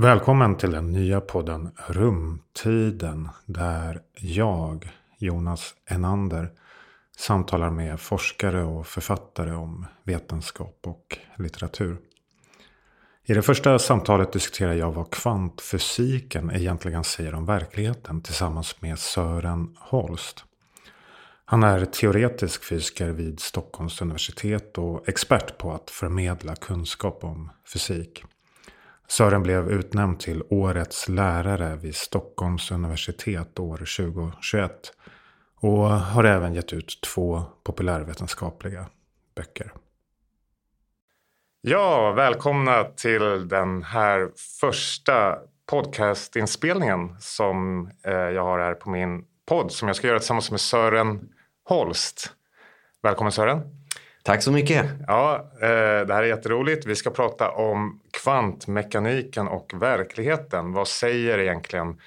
Välkommen till den nya podden Rumtiden där jag, Jonas Enander, samtalar med forskare och författare om vetenskap och litteratur. I det första samtalet diskuterar jag vad kvantfysiken egentligen säger om verkligheten tillsammans med Sören Holst. Han är teoretisk fysiker vid Stockholms universitet och expert på att förmedla kunskap om fysik. Sören blev utnämnd till Årets lärare vid Stockholms universitet år 2021 och har även gett ut två populärvetenskapliga böcker. Ja, välkomna till den här första podcastinspelningen som eh, jag har här på min podd som jag ska göra tillsammans med Sören Holst. Välkommen Sören! Tack så mycket! Ja, eh, det här är jätteroligt. Vi ska prata om kvantmekaniken och verkligheten. Vad säger egentligen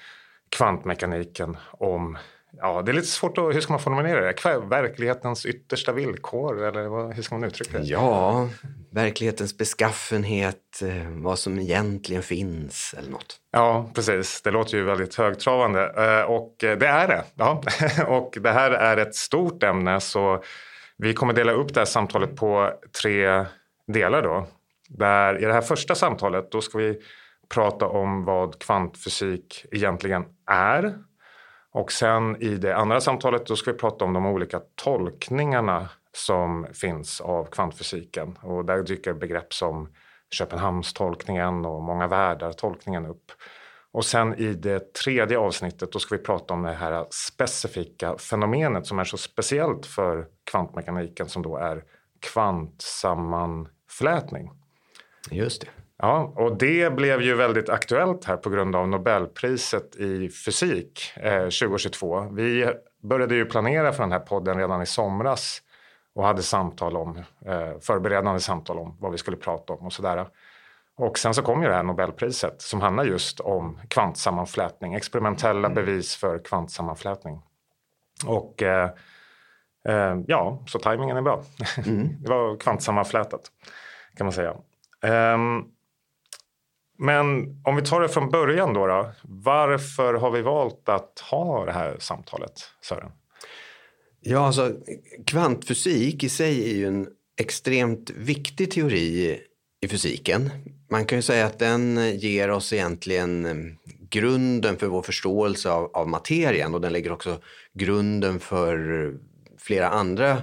kvantmekaniken om Ja, det är lite svårt att, hur ska man formulera det? Verklighetens yttersta villkor eller hur ska man uttrycka det? Ja, verklighetens beskaffenhet, eh, vad som egentligen finns eller något. Ja, precis. Det låter ju väldigt högtravande eh, och det är det. Ja. Och det här är ett stort ämne så vi kommer dela upp det här samtalet på tre delar då. Där I det här första samtalet då ska vi prata om vad kvantfysik egentligen är och sen i det andra samtalet då ska vi prata om de olika tolkningarna som finns av kvantfysiken. Och där dyker begrepp som Köpenhamnstolkningen och många världar-tolkningen upp. Och sen i det tredje avsnittet då ska vi prata om det här specifika fenomenet som är så speciellt för kvantmekaniken som då är kvantsammanflätning. Just det. Ja, och det blev ju väldigt aktuellt här på grund av Nobelpriset i fysik eh, 2022. Vi började ju planera för den här podden redan i somras och hade samtal om, eh, förberedande samtal om vad vi skulle prata om och sådär. Och sen så kom ju det här Nobelpriset som handlar just om kvantsammanflätning, experimentella mm. bevis för kvantsammanflätning. Och eh, eh, ja, så tajmingen är bra. Mm. det var kvantsammanflätat kan man säga. Um, men om vi tar det från början då, då. Varför har vi valt att ha det här samtalet, Sören? Ja, alltså kvantfysik i sig är ju en extremt viktig teori i fysiken. Man kan ju säga att den eh, ger oss egentligen eh, grunden för vår förståelse av, av materien och den lägger också grunden för eh, flera andra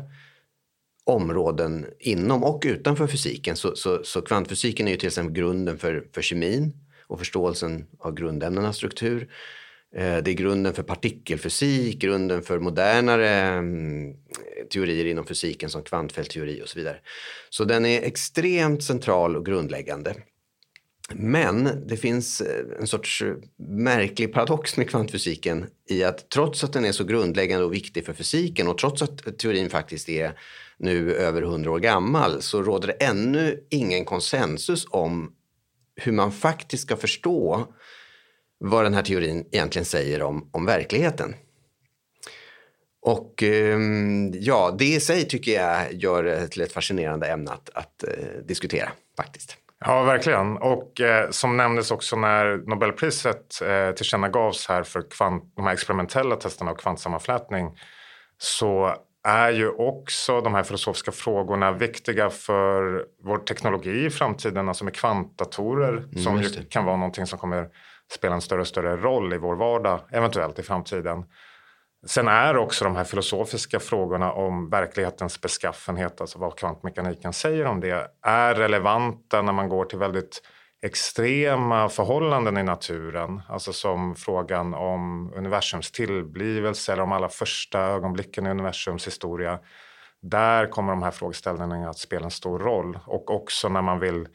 områden inom och utanför fysiken. Så, så, så kvantfysiken är ju till exempel grunden för, för kemin och förståelsen av grundämnenas struktur. Eh, det är grunden för partikelfysik, grunden för modernare mm, teorier inom fysiken som kvantfältteori och så vidare. Så den är extremt central och grundläggande. Men det finns eh, en sorts eh, märklig paradox med kvantfysiken i att trots att den är så grundläggande och viktig för fysiken och trots att teorin faktiskt är nu över hundra år gammal så råder det ännu ingen konsensus om hur man faktiskt ska förstå vad den här teorin egentligen säger om, om verkligheten. Och ehm, ja, det i sig tycker jag gör det till ett fascinerande ämne att, att uh, diskutera faktiskt. Ja, verkligen. Och eh, som nämndes också när Nobelpriset eh, tillkännagavs här för kvant, de här experimentella testerna av kvantsammanflätning så är ju också de här filosofiska frågorna viktiga för vår teknologi i framtiden, alltså med kvantdatorer mm, som kan vara någonting som kommer spela en större och större roll i vår vardag, eventuellt i framtiden. Sen är också de här filosofiska frågorna om verklighetens beskaffenhet, alltså vad kvantmekaniken säger om det, är relevanta när man går till väldigt extrema förhållanden i naturen. Alltså som frågan om universums tillblivelse eller om alla första ögonblicken i universums historia. Där kommer de här frågeställningarna att spela en stor roll. Och också när man vill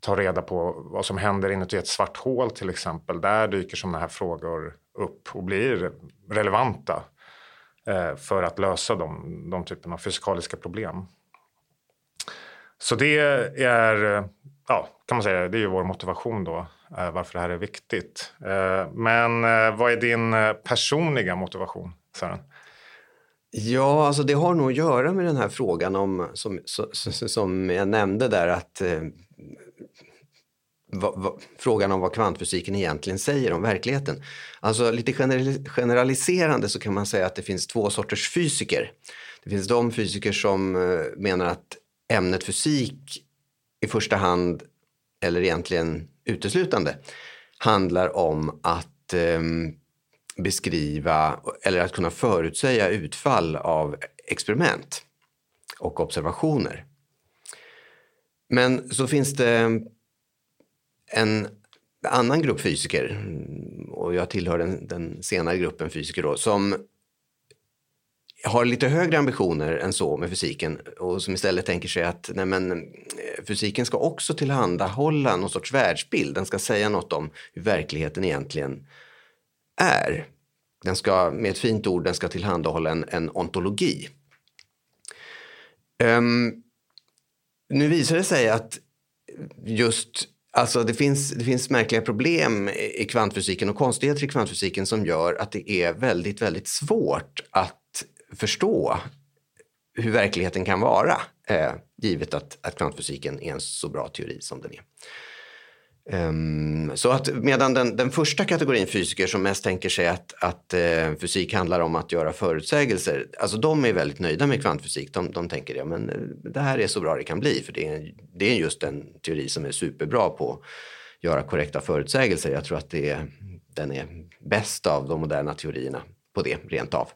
ta reda på vad som händer inuti ett svart hål till exempel. Där dyker sådana här frågor upp och blir relevanta eh, för att lösa de, de typerna av fysikaliska problem. Så det är, ja, kan man säga, det är ju vår motivation då, eh, varför det här är viktigt. Eh, men eh, vad är din eh, personliga motivation, Sören? Ja, alltså det har nog att göra med den här frågan om, som, som jag nämnde där, att eh, va, va, frågan om vad kvantfysiken egentligen säger om verkligheten. Alltså lite generaliserande så kan man säga att det finns två sorters fysiker. Det finns de fysiker som eh, menar att ämnet fysik i första hand, eller egentligen uteslutande, handlar om att eh, beskriva eller att kunna förutsäga utfall av experiment och observationer. Men så finns det en annan grupp fysiker, och jag tillhör den, den senare gruppen fysiker då, som har lite högre ambitioner än så med fysiken och som istället tänker sig att nej men, eh, fysiken ska också tillhandahålla någon sorts världsbild. Den ska säga något om hur verkligheten egentligen är. Den ska, med ett fint ord, den ska tillhandahålla en, en ontologi. Um, nu visar det sig att just Alltså det finns, det finns märkliga problem i kvantfysiken och konstigheter i kvantfysiken som gör att det är väldigt, väldigt svårt att förstå hur verkligheten kan vara eh, givet att, att kvantfysiken är en så bra teori som den är. Um, så att medan den, den första kategorin fysiker som mest tänker sig att, att uh, fysik handlar om att göra förutsägelser, alltså de är väldigt nöjda med kvantfysik. De, de tänker ja, men eh, det här är så bra det kan bli för det är, det är just en teori som är superbra på att göra korrekta förutsägelser. Jag tror att det är, den är bäst av de moderna teorierna på det rent av.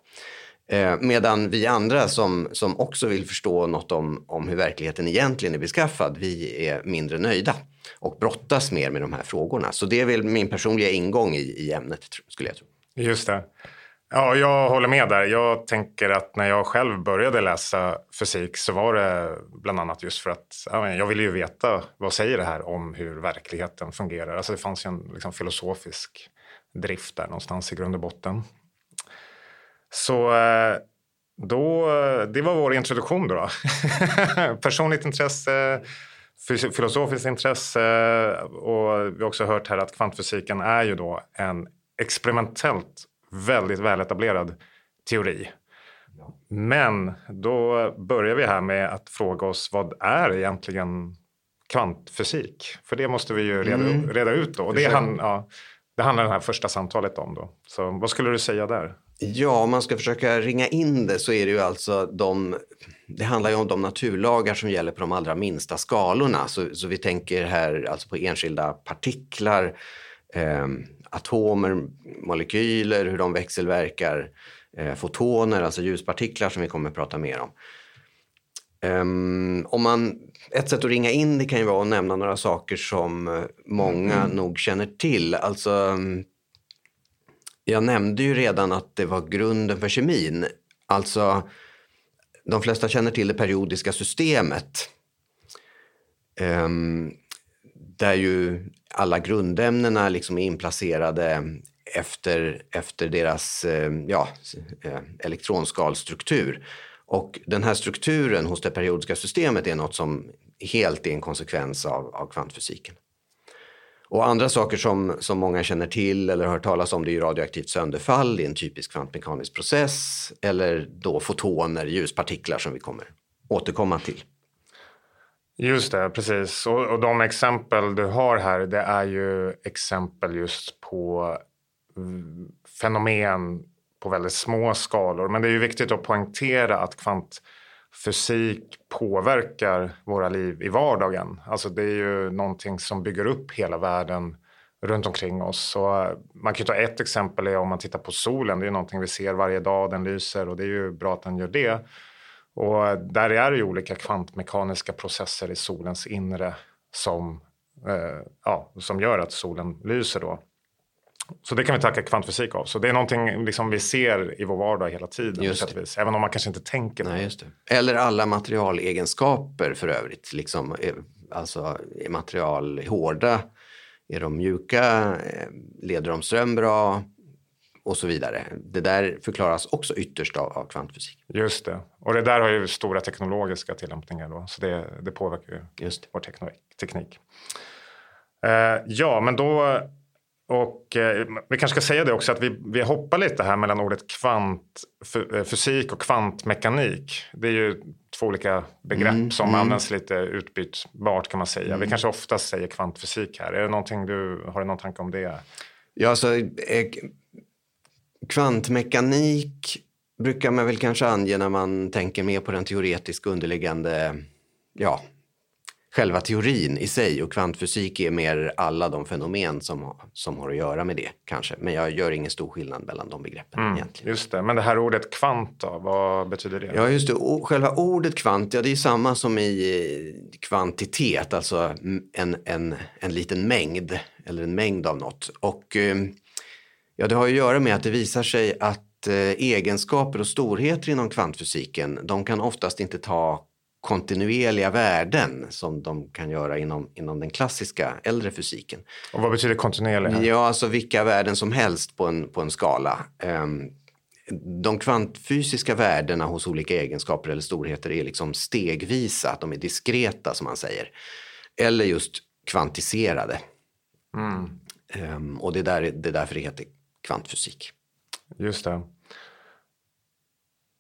Eh, medan vi andra som, som också vill förstå något om, om hur verkligheten egentligen är beskaffad, vi är mindre nöjda och brottas mer med de här frågorna. Så det är väl min personliga ingång i, i ämnet, skulle jag tro. Just det. Ja, jag håller med där. Jag tänker att när jag själv började läsa fysik så var det bland annat just för att ja, jag ville ju veta vad säger det här om hur verkligheten fungerar. Alltså det fanns ju en liksom, filosofisk drift där någonstans i grund och botten. Så eh, då, det var vår introduktion då. Personligt intresse, filosofiskt intresse och vi har också hört här att kvantfysiken är ju då en experimentellt väldigt väletablerad teori. Men då börjar vi här med att fråga oss vad är egentligen kvantfysik? För det måste vi ju reda, mm. reda ut då. Och det, han, ja, det handlar det här första samtalet om då. Så vad skulle du säga där? Ja, om man ska försöka ringa in det så är det ju alltså de... Det handlar ju om de naturlagar som gäller på de allra minsta skalorna. Så, så vi tänker här alltså på enskilda partiklar, eh, atomer, molekyler, hur de växelverkar, eh, fotoner, alltså ljuspartiklar som vi kommer att prata mer om. Um, om man, ett sätt att ringa in det kan ju vara att nämna några saker som eh, många mm. nog känner till. Alltså, jag nämnde ju redan att det var grunden för kemin. Alltså, de flesta känner till det periodiska systemet. Um, där ju alla grundämnena liksom är inplacerade efter, efter deras ehm, eh, ja, elektronskalstruktur. Och den här strukturen hos det periodiska systemet är något som helt är en konsekvens av, av kvantfysiken. Och andra saker som, som många känner till eller har hört talas om det är radioaktivt sönderfall, i en typisk kvantmekanisk process eller då fotoner, ljuspartiklar som vi kommer återkomma till. Just det, precis. Och, och de exempel du har här det är ju exempel just på fenomen på väldigt små skalor. Men det är ju viktigt att poängtera att kvant Fysik påverkar våra liv i vardagen. Alltså det är ju någonting som bygger upp hela världen runt omkring oss. Så eh, man kan ta ett exempel är om man tittar på solen. Det är någonting vi ser varje dag, den lyser och det är ju bra att den gör det. Och eh, där är det ju olika kvantmekaniska processer i solens inre som, eh, ja, som gör att solen lyser då. Så det kan vi tacka kvantfysik av. Så det är någonting liksom vi ser i vår vardag hela tiden. Just vis, även om man kanske inte tänker Nej, just det. Eller alla materialegenskaper för övrigt. Liksom, alltså är material hårda? Är de mjuka? Eh, leder de ström bra? Och så vidare. Det där förklaras också ytterst av, av kvantfysik. Just det. Och det där har ju stora teknologiska tillämpningar då. Så det, det påverkar ju Just vår teknik. teknik. Eh, ja, men då och eh, vi kanske ska säga det också att vi, vi hoppar lite här mellan ordet kvantfysik och kvantmekanik. Det är ju två olika begrepp mm, som mm. används lite utbytbart kan man säga. Mm. Vi kanske oftast säger kvantfysik här. Är det någonting du, har du någon tanke om det? Ja, alltså, eh, kvantmekanik brukar man väl kanske ange när man tänker mer på den teoretiska underliggande ja, själva teorin i sig och kvantfysik är mer alla de fenomen som, som har att göra med det kanske. Men jag gör ingen stor skillnad mellan de begreppen mm, egentligen. Just det, men det här ordet kvant då, vad betyder det? Ja, just det. Och själva ordet kvant, ja det är samma som i kvantitet, alltså en, en, en liten mängd eller en mängd av något. Och eh, ja, det har att göra med att det visar sig att eh, egenskaper och storheter inom kvantfysiken, de kan oftast inte ta kontinuerliga värden som de kan göra inom, inom den klassiska äldre fysiken. Och vad betyder kontinuerliga? Ja, alltså vilka värden som helst på en, på en skala. Um, de kvantfysiska värdena hos olika egenskaper eller storheter är liksom stegvisa, de är diskreta som man säger. Eller just kvantiserade. Mm. Um, och det är, där, det är därför det heter kvantfysik. Just det.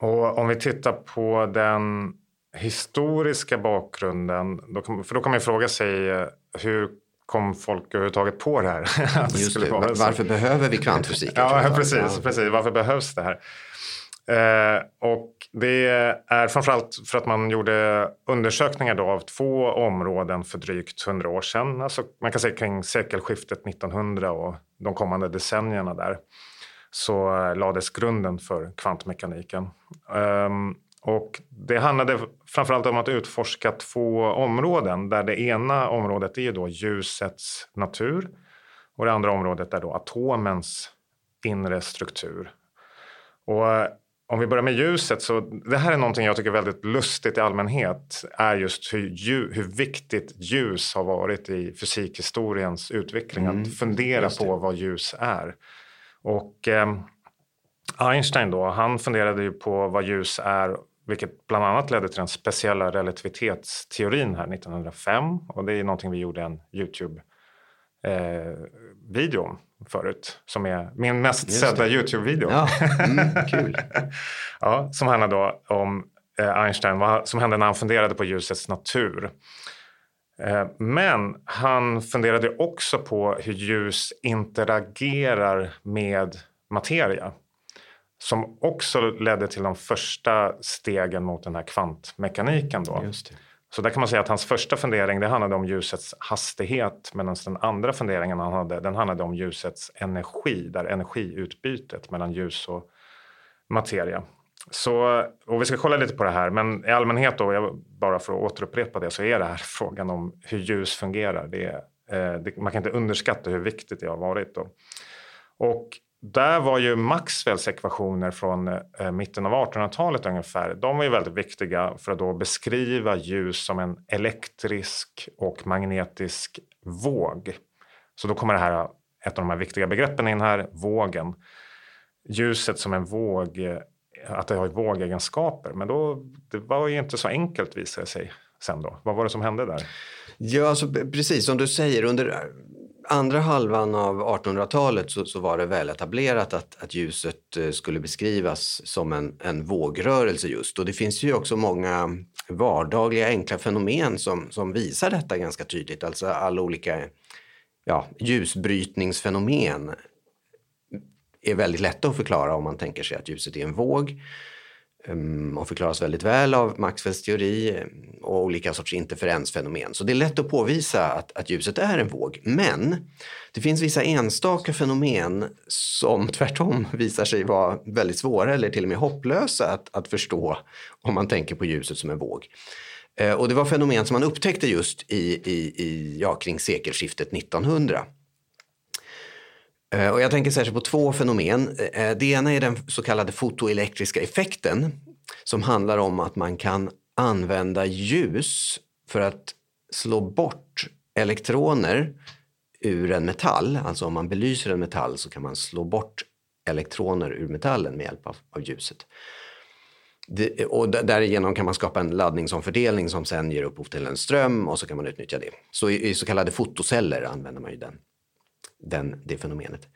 Och om vi tittar på den historiska bakgrunden, då kan, för då kan man fråga sig eh, hur kom folk överhuvudtaget på det här? Just det, varför behöver vi kvantfysik? ja, precis, ja. precis. Varför behövs det här? Eh, och det är framförallt för att man gjorde undersökningar då av två områden för drygt hundra år sedan. Alltså man kan säga kring sekelskiftet 1900 och de kommande decennierna där så lades grunden för kvantmekaniken. Um, och det handlade framförallt om att utforska två områden där det ena området är då ljusets natur och det andra området är då atomens inre struktur. Och eh, om vi börjar med ljuset så det här är någonting jag tycker är väldigt lustigt i allmänhet är just hur, hur viktigt ljus har varit i fysikhistoriens utveckling. Mm, att fundera på vad ljus är. Och eh, Einstein då, han funderade ju på vad ljus är vilket bland annat ledde till den speciella relativitetsteorin här 1905. Och det är någonting vi gjorde en Youtube-video om förut. Som är min mest sedda Youtube-video. Ja, mm, kul. ja, som handlar då om eh, Einstein, vad som hände när han funderade på ljusets natur. Eh, men han funderade också på hur ljus interagerar med materia som också ledde till de första stegen mot den här kvantmekaniken. Då. Så där kan man säga att hans första fundering det handlade om ljusets hastighet medan den andra funderingen han hade den handlade om ljusets energi, där energiutbytet mellan ljus och materia. Så, och vi ska kolla lite på det här, men i allmänhet då, bara för att återupprepa det, så är det här frågan om hur ljus fungerar. Det, eh, det, man kan inte underskatta hur viktigt det har varit. Då. Och där var ju Maxwells ekvationer från eh, mitten av 1800-talet ungefär. De var ju väldigt viktiga för att då beskriva ljus som en elektrisk och magnetisk våg. Så då kommer det här, eh, ett av de här viktiga begreppen in här, vågen. Ljuset som en våg, eh, att det har vågegenskaper. Men då, det var ju inte så enkelt visade det sig sen då. Vad var det som hände där? Ja, alltså, precis som du säger. Under andra halvan av 1800-talet så, så, var det väl etablerat att, att ljuset eh, skulle beskrivas som en, en vågrörelse just. Och det finns ju också många vardagliga enkla fenomen som, som visar detta ganska tydligt. Alltså alla olika ja, ljusbrytningsfenomen är väldigt lätta att förklara om man tänker sig att ljuset är en våg Ehm, och förklaras väldigt väl av Maxwells teori ehm, och olika sorts interferensfenomen. Så det är lätt att påvisa att, att ljuset är en våg. Men det finns vissa enstaka fenomen som tvärtom visar sig vara väldigt svåra eller till och med hopplösa att, att förstå om man tänker på ljuset som en våg. Ehm, och det var fenomen som man upptäckte just i, i, i, ja, kring sekelskiftet 1900. Eh, och jag tänker särskilt på två fenomen. Eh, det ena är den så kallade fotoelektriska effekten som handlar om att man kan använda ljus för att slå bort elektroner ur en metall. Alltså om man belyser en metall så kan man slå bort elektroner ur metallen med hjälp av, av ljuset. Det, och därigenom kan man skapa en laddningsomfördelning som sen ger upphov till en ström och så kan man utnyttja det. Så i, i så kallade fotoceller använder man ju den den, det fenomenet.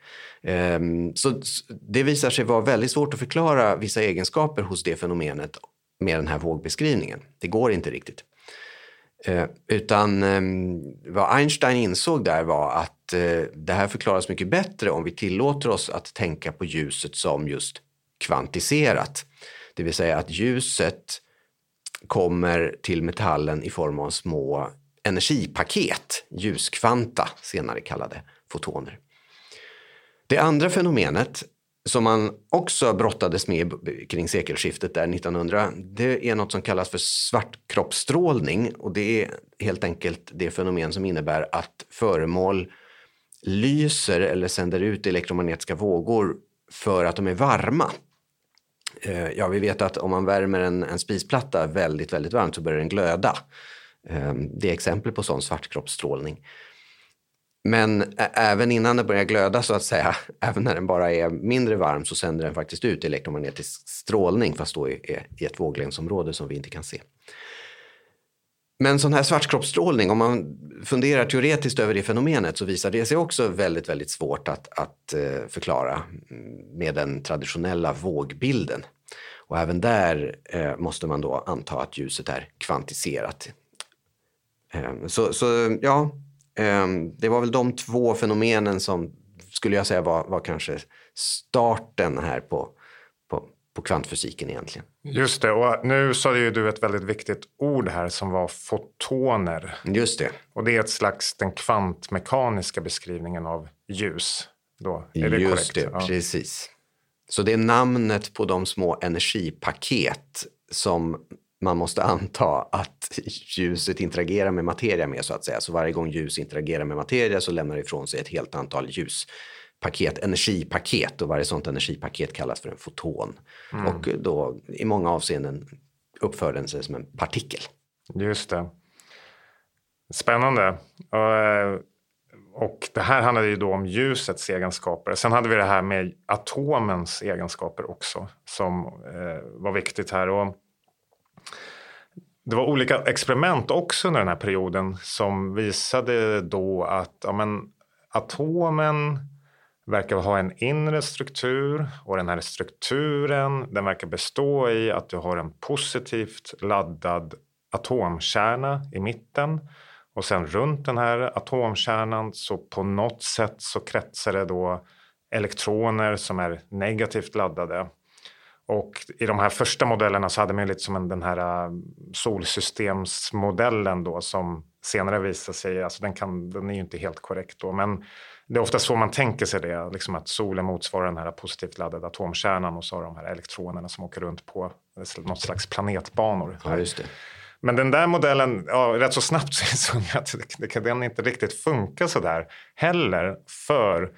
Um, så det visar sig vara väldigt svårt att förklara vissa egenskaper hos det fenomenet med den här vågbeskrivningen. Det går inte riktigt. Uh, utan um, vad Einstein insåg där var att uh, det här förklaras mycket bättre om vi tillåter oss att tänka på ljuset som just kvantiserat. Det vill säga att ljuset kommer till metallen i form av små energipaket, ljuskvanta, senare kallade fotoner. Det andra fenomenet som man också brottades med kring sekelskiftet där 1900, det är något som kallas för svartkroppsstrålning och det är helt enkelt det fenomen som innebär att föremål lyser eller sänder ut elektromagnetiska vågor för att de är varma. Eh, ja, vi vet att om man värmer en, en spisplatta väldigt, väldigt varmt så börjar den glöda. Eh, det är exempel på sån svartkroppsstrålning. Men även innan den börjar glöda så att säga, även när den bara är mindre varm så sänder den faktiskt ut elektromagnetisk strålning fast då i, i ett våglängdsområde som vi inte kan se. Men sån här svartkroppsstrålning, om man funderar teoretiskt över det fenomenet så visar det sig också väldigt, väldigt svårt att, att eh, förklara med den traditionella vågbilden. Och även där eh, måste man då anta att ljuset är kvantiserat. Eh, så, så ja, det var väl de två fenomenen som skulle jag säga var, var kanske starten här på, på, på kvantfysiken egentligen. Just det, och nu sa ju du ett väldigt viktigt ord här som var fotoner. Just det. Och det är ett slags den kvantmekaniska beskrivningen av ljus. Då. Är det Just korrekt? det, ja. precis. Så det är namnet på de små energipaket som man måste anta att ljuset interagerar med materia med så att säga. Så varje gång ljus interagerar med materia så lämnar det ifrån sig ett helt antal ljus paket, energipaket och varje sånt energipaket kallas för en foton. Mm. Och då i många avseenden uppför den sig som en partikel. Just det. Spännande. Eh, och det här handlade ju då om ljusets egenskaper. Sen hade vi det här med atomens egenskaper också som eh, var viktigt här. Och det var olika experiment också under den här perioden som visade då att ja, men, atomen verkar ha en inre struktur och den här strukturen den verkar bestå i att du har en positivt laddad atomkärna i mitten och sen runt den här atomkärnan så på något sätt så kretsar det då elektroner som är negativt laddade. Och i de här första modellerna så hade man lite som en, den här äh, solsystemsmodellen då som senare visade sig, alltså den, kan, den är ju inte helt korrekt då, men det är ofta så man tänker sig det, liksom att solen motsvarar den här positivt laddade atomkärnan och så har de här elektronerna som åker runt på något slags planetbanor. Ja, just det. Men den där modellen, ja, rätt så snabbt så insåg jag att det, den inte riktigt funkar så där heller. För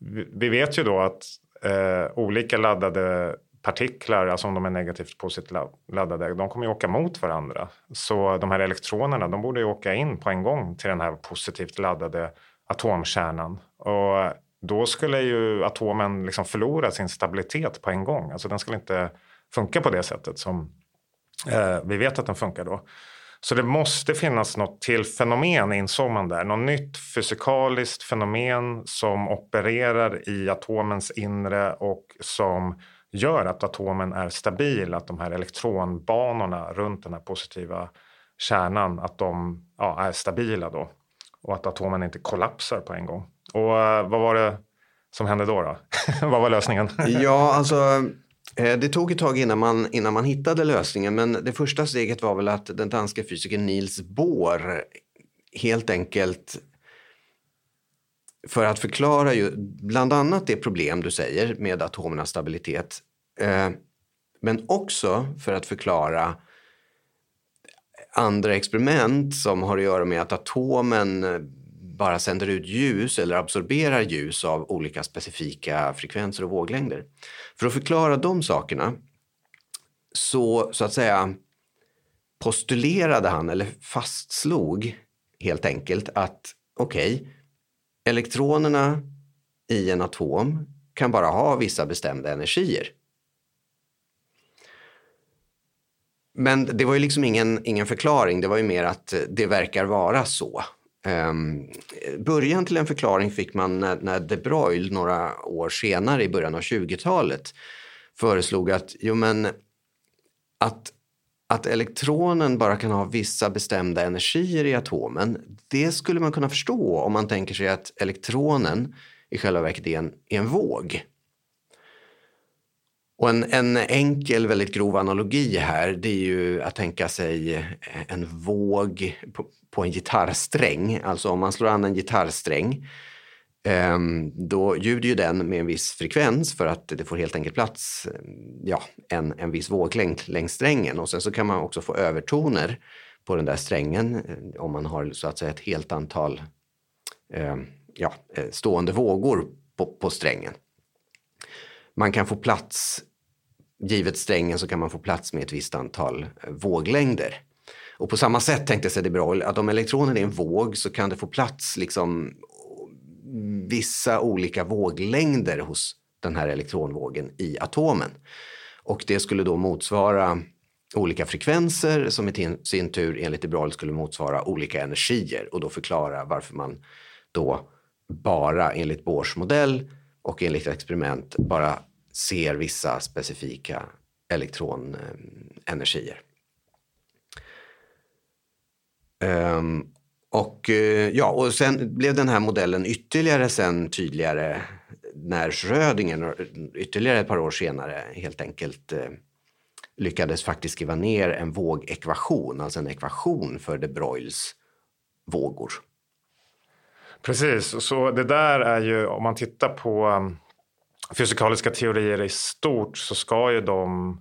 vi, vi vet ju då att eh, olika laddade partiklar, alltså om de är negativt positivt laddade, de kommer ju åka mot varandra. Så de här elektronerna, de borde ju åka in på en gång till den här positivt laddade atomkärnan. Och då skulle ju atomen liksom förlora sin stabilitet på en gång. Alltså den skulle inte funka på det sättet som eh, vi vet att den funkar då. Så det måste finnas något till fenomen insåg man där. Något nytt fysikaliskt fenomen som opererar i atomens inre och som gör att atomen är stabil, att de här elektronbanorna runt den här positiva kärnan, att de ja, är stabila då och att atomen inte kollapsar på en gång. Och eh, vad var det som hände då? då? vad var lösningen? ja, alltså eh, det tog ett tag innan man, innan man hittade lösningen men det första steget var väl att den danska fysikern Niels Bohr helt enkelt för att förklara ju bland annat det problem du säger med atomernas stabilitet. Eh, men också för att förklara andra experiment som har att göra med att atomen eh, bara sänder ut ljus eller absorberar ljus av olika specifika frekvenser och våglängder. För att förklara de sakerna så, så att säga postulerade han, eller fastslog helt enkelt att okej, okay, elektronerna i en atom kan bara ha vissa bestämda energier. Men det var ju liksom ingen, ingen förklaring, det var ju mer att det verkar vara så. Um, början till en förklaring fick man när, när de Broglie några år senare i början av 20-talet föreslog att, jo, men, att, att elektronen bara kan ha vissa bestämda energier i atomen. Det skulle man kunna förstå om man tänker sig att elektronen i själva verket är en, är en våg. Och en, en, enkel, väldigt grov analogi här det är ju att tänka sig en våg på, på en gitarrsträng. Alltså om man slår an en gitarrsträng Ehm, då ljuder ju den med en viss frekvens för att det får helt enkelt plats ehm, ja, en, en viss våglängd längs strängen. Och sen så kan man också få övertoner på den där strängen eh, om man har så att säga ett helt antal ehm, ja, eh, stående vågor på, på strängen. Man kan få plats givet strängen så kan man få plats med ett visst antal eh, våglängder. Och på samma sätt tänkte sig de att om elektronen är en våg så kan det få plats liksom vissa olika våglängder hos den här elektronvågen i atomen. Och det skulle då motsvara olika frekvenser som i sin tur enligt de skulle motsvara olika energier och då förklara varför man då bara enligt Bohrs modell och enligt experiment bara ser vissa specifika elektronenergier. Eh, um, ehm, och, eh, ja, och sen blev den här modellen ytterligare sen tydligare när Schrödinger eh, ytterligare ett par år senare helt enkelt eh, lyckades faktiskt skriva ner en vågekvation, alltså en ekvation för de Broils vågor. Precis, så det där är ju om man tittar på fysikaliska teorier i stort så ska ju de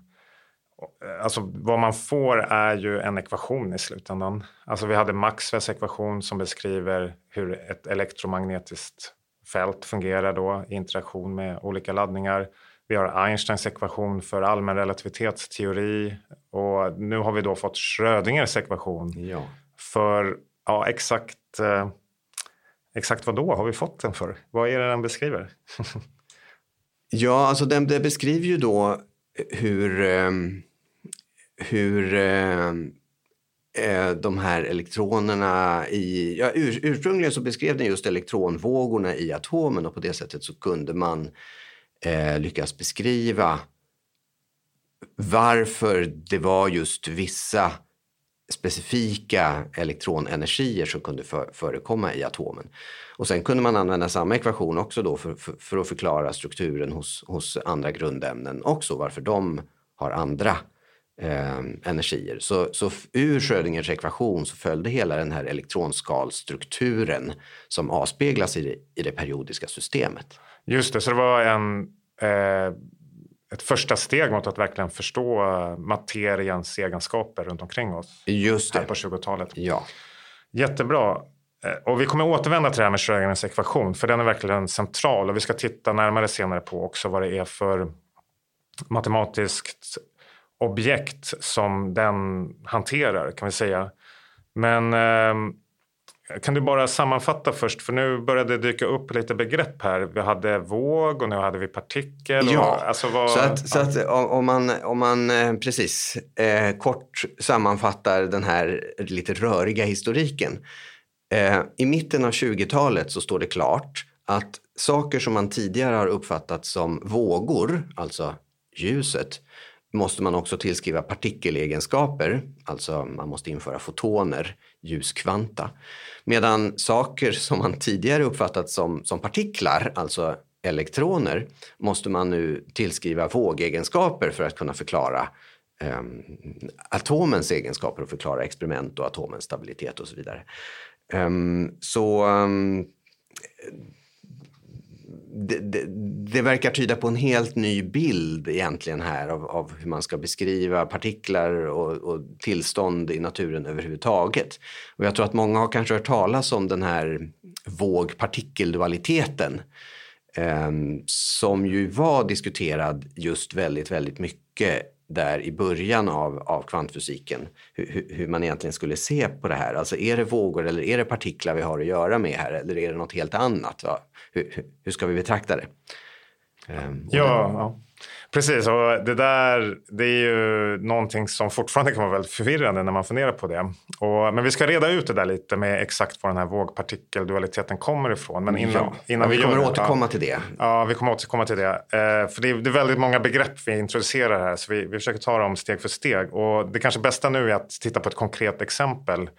Alltså vad man får är ju en ekvation i slutändan. Alltså vi hade Maxwells ekvation som beskriver hur ett elektromagnetiskt fält fungerar då i interaktion med olika laddningar. Vi har Einsteins ekvation för allmän relativitetsteori och nu har vi då fått Schrödingers ekvation ja. för ja, exakt, eh, exakt vad då har vi fått den för? Vad är det den beskriver? Ja, alltså den, det beskriver ju då hur, ehm, hur eh, eh, de här elektronerna i... Ja, ur, ursprungligen så beskrev den just elektronvågorna i atomen och på det sättet så kunde man eh, lyckas beskriva varför det var just vissa specifika elektronenergier som kunde för, förekomma i atomen. Och sen kunde man använda samma ekvation också då för, för, för, att förklara strukturen hos, hos andra grundämnen också, varför de har andra eh, energier. Så, så ur Schrödingers ekvation så följde hela den här elektronskalstrukturen som avspeglas i det, i det periodiska systemet. Just det, så det var en eh ett första steg mot att verkligen förstå materiens egenskaper runt omkring oss. Just det. Här på 20-talet. Ja. Jättebra. Eh, och vi kommer återvända till det här med Schrödingers ekvation, för den är verkligen central. Och vi ska titta närmare senare på också vad det är för matematiskt objekt som den hanterar, kan vi säga. Men eh, kan du bara sammanfatta först, för nu började det dyka upp lite begrepp här. Vi hade våg och nu hade vi partikel. Och, ja, alltså vad, så, att, så att om man, om man eh, precis eh, kort sammanfattar den här lite röriga historiken. Eh, I mitten av 20-talet så står det klart att saker som man tidigare har uppfattat som vågor, alltså ljuset, måste man också tillskriva partikelegenskaper, alltså man måste införa fotoner, ljuskvanta. Medan saker som man tidigare uppfattat som, som partiklar, alltså elektroner, måste man nu tillskriva vågegenskaper för att kunna förklara eh, atomens egenskaper och förklara experiment och atomens stabilitet och så vidare. Eh, så eh, det, det, det, verkar tyda på en helt ny bild egentligen här av, av hur man ska beskriva partiklar och, och, tillstånd i naturen överhuvudtaget. Och jag tror att många har kanske hört talas om den här våg-partikeldualiteten eh, som ju var diskuterad just väldigt, väldigt mycket där i början av, av kvantfysiken. Hur, hur, man egentligen skulle se på det här. Alltså är det vågor eller är det partiklar vi har att göra med här eller är det något helt annat? Va? Hur, hur ska vi betrakta det? Um, ja, Precis, och det där det är ju någonting som fortfarande kan vara väldigt förvirrande när man funderar på det. Och, men vi ska reda ut det där lite med exakt var den här vågpartikeldualiteten kommer ifrån. Men innan, Ja, innan vi vi kommer gör återkomma till det. Ja, vi kommer återkomma till det. Eh, för det är, det är väldigt många begrepp vi introducerar här, så vi, vi försöker ta dem steg för steg. Och det kanske bästa nu är att titta på ett konkret exempel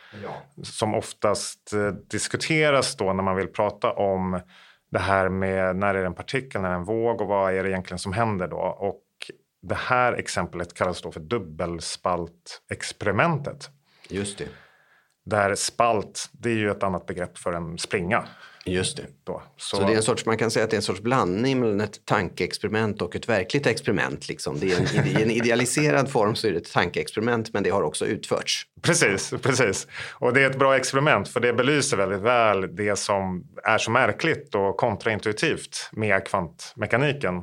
som oftast eh, diskuteras då när man vill prata om det här med när är det en partikel, när är det en våg och vad är det egentligen som händer då? Och det här exemplet kallas då för dubbelspaltexperimentet. Just det. Där spalt, det är ju ett annat begrepp för en springa. Just det. Då. Så, det är en sorts, man kan säga att det är en sorts blandning mellan ett tankeexperiment och ett verkligt experiment. Liksom. Det är en, I en idealiserad form så är det ett tankeexperiment men det har också utförts. Precis, precis. Och det är ett bra experiment för det belyser väldigt väl det som är så märkligt och kontraintuitivt med kvantmekaniken.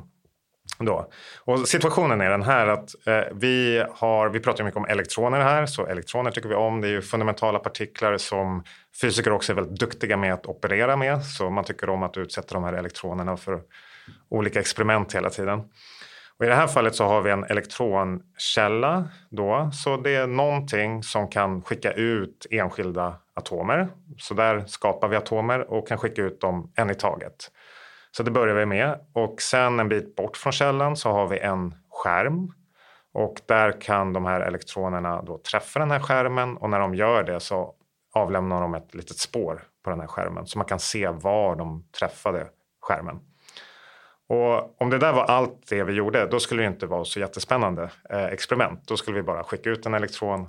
Då. Och situationen är den här att eh, vi, har, vi pratar mycket om elektroner här, så elektroner tycker vi om. Det är ju fundamentala partiklar som fysiker också är väldigt duktiga med att operera med. Så man tycker om att utsätta de här elektronerna för olika experiment hela tiden. Och I det här fallet så har vi en elektronkälla. Då, så det är någonting som kan skicka ut enskilda atomer. Så där skapar vi atomer och kan skicka ut dem en i taget. Så det börjar vi med. Och sen en bit bort från källan så har vi en skärm. Och där kan de här elektronerna då träffa den här skärmen och när de gör det så avlämnar de ett litet spår på den här skärmen så man kan se var de träffade skärmen. Och om det där var allt det vi gjorde, då skulle det inte vara så jättespännande eh, experiment. Då skulle vi bara skicka ut en elektron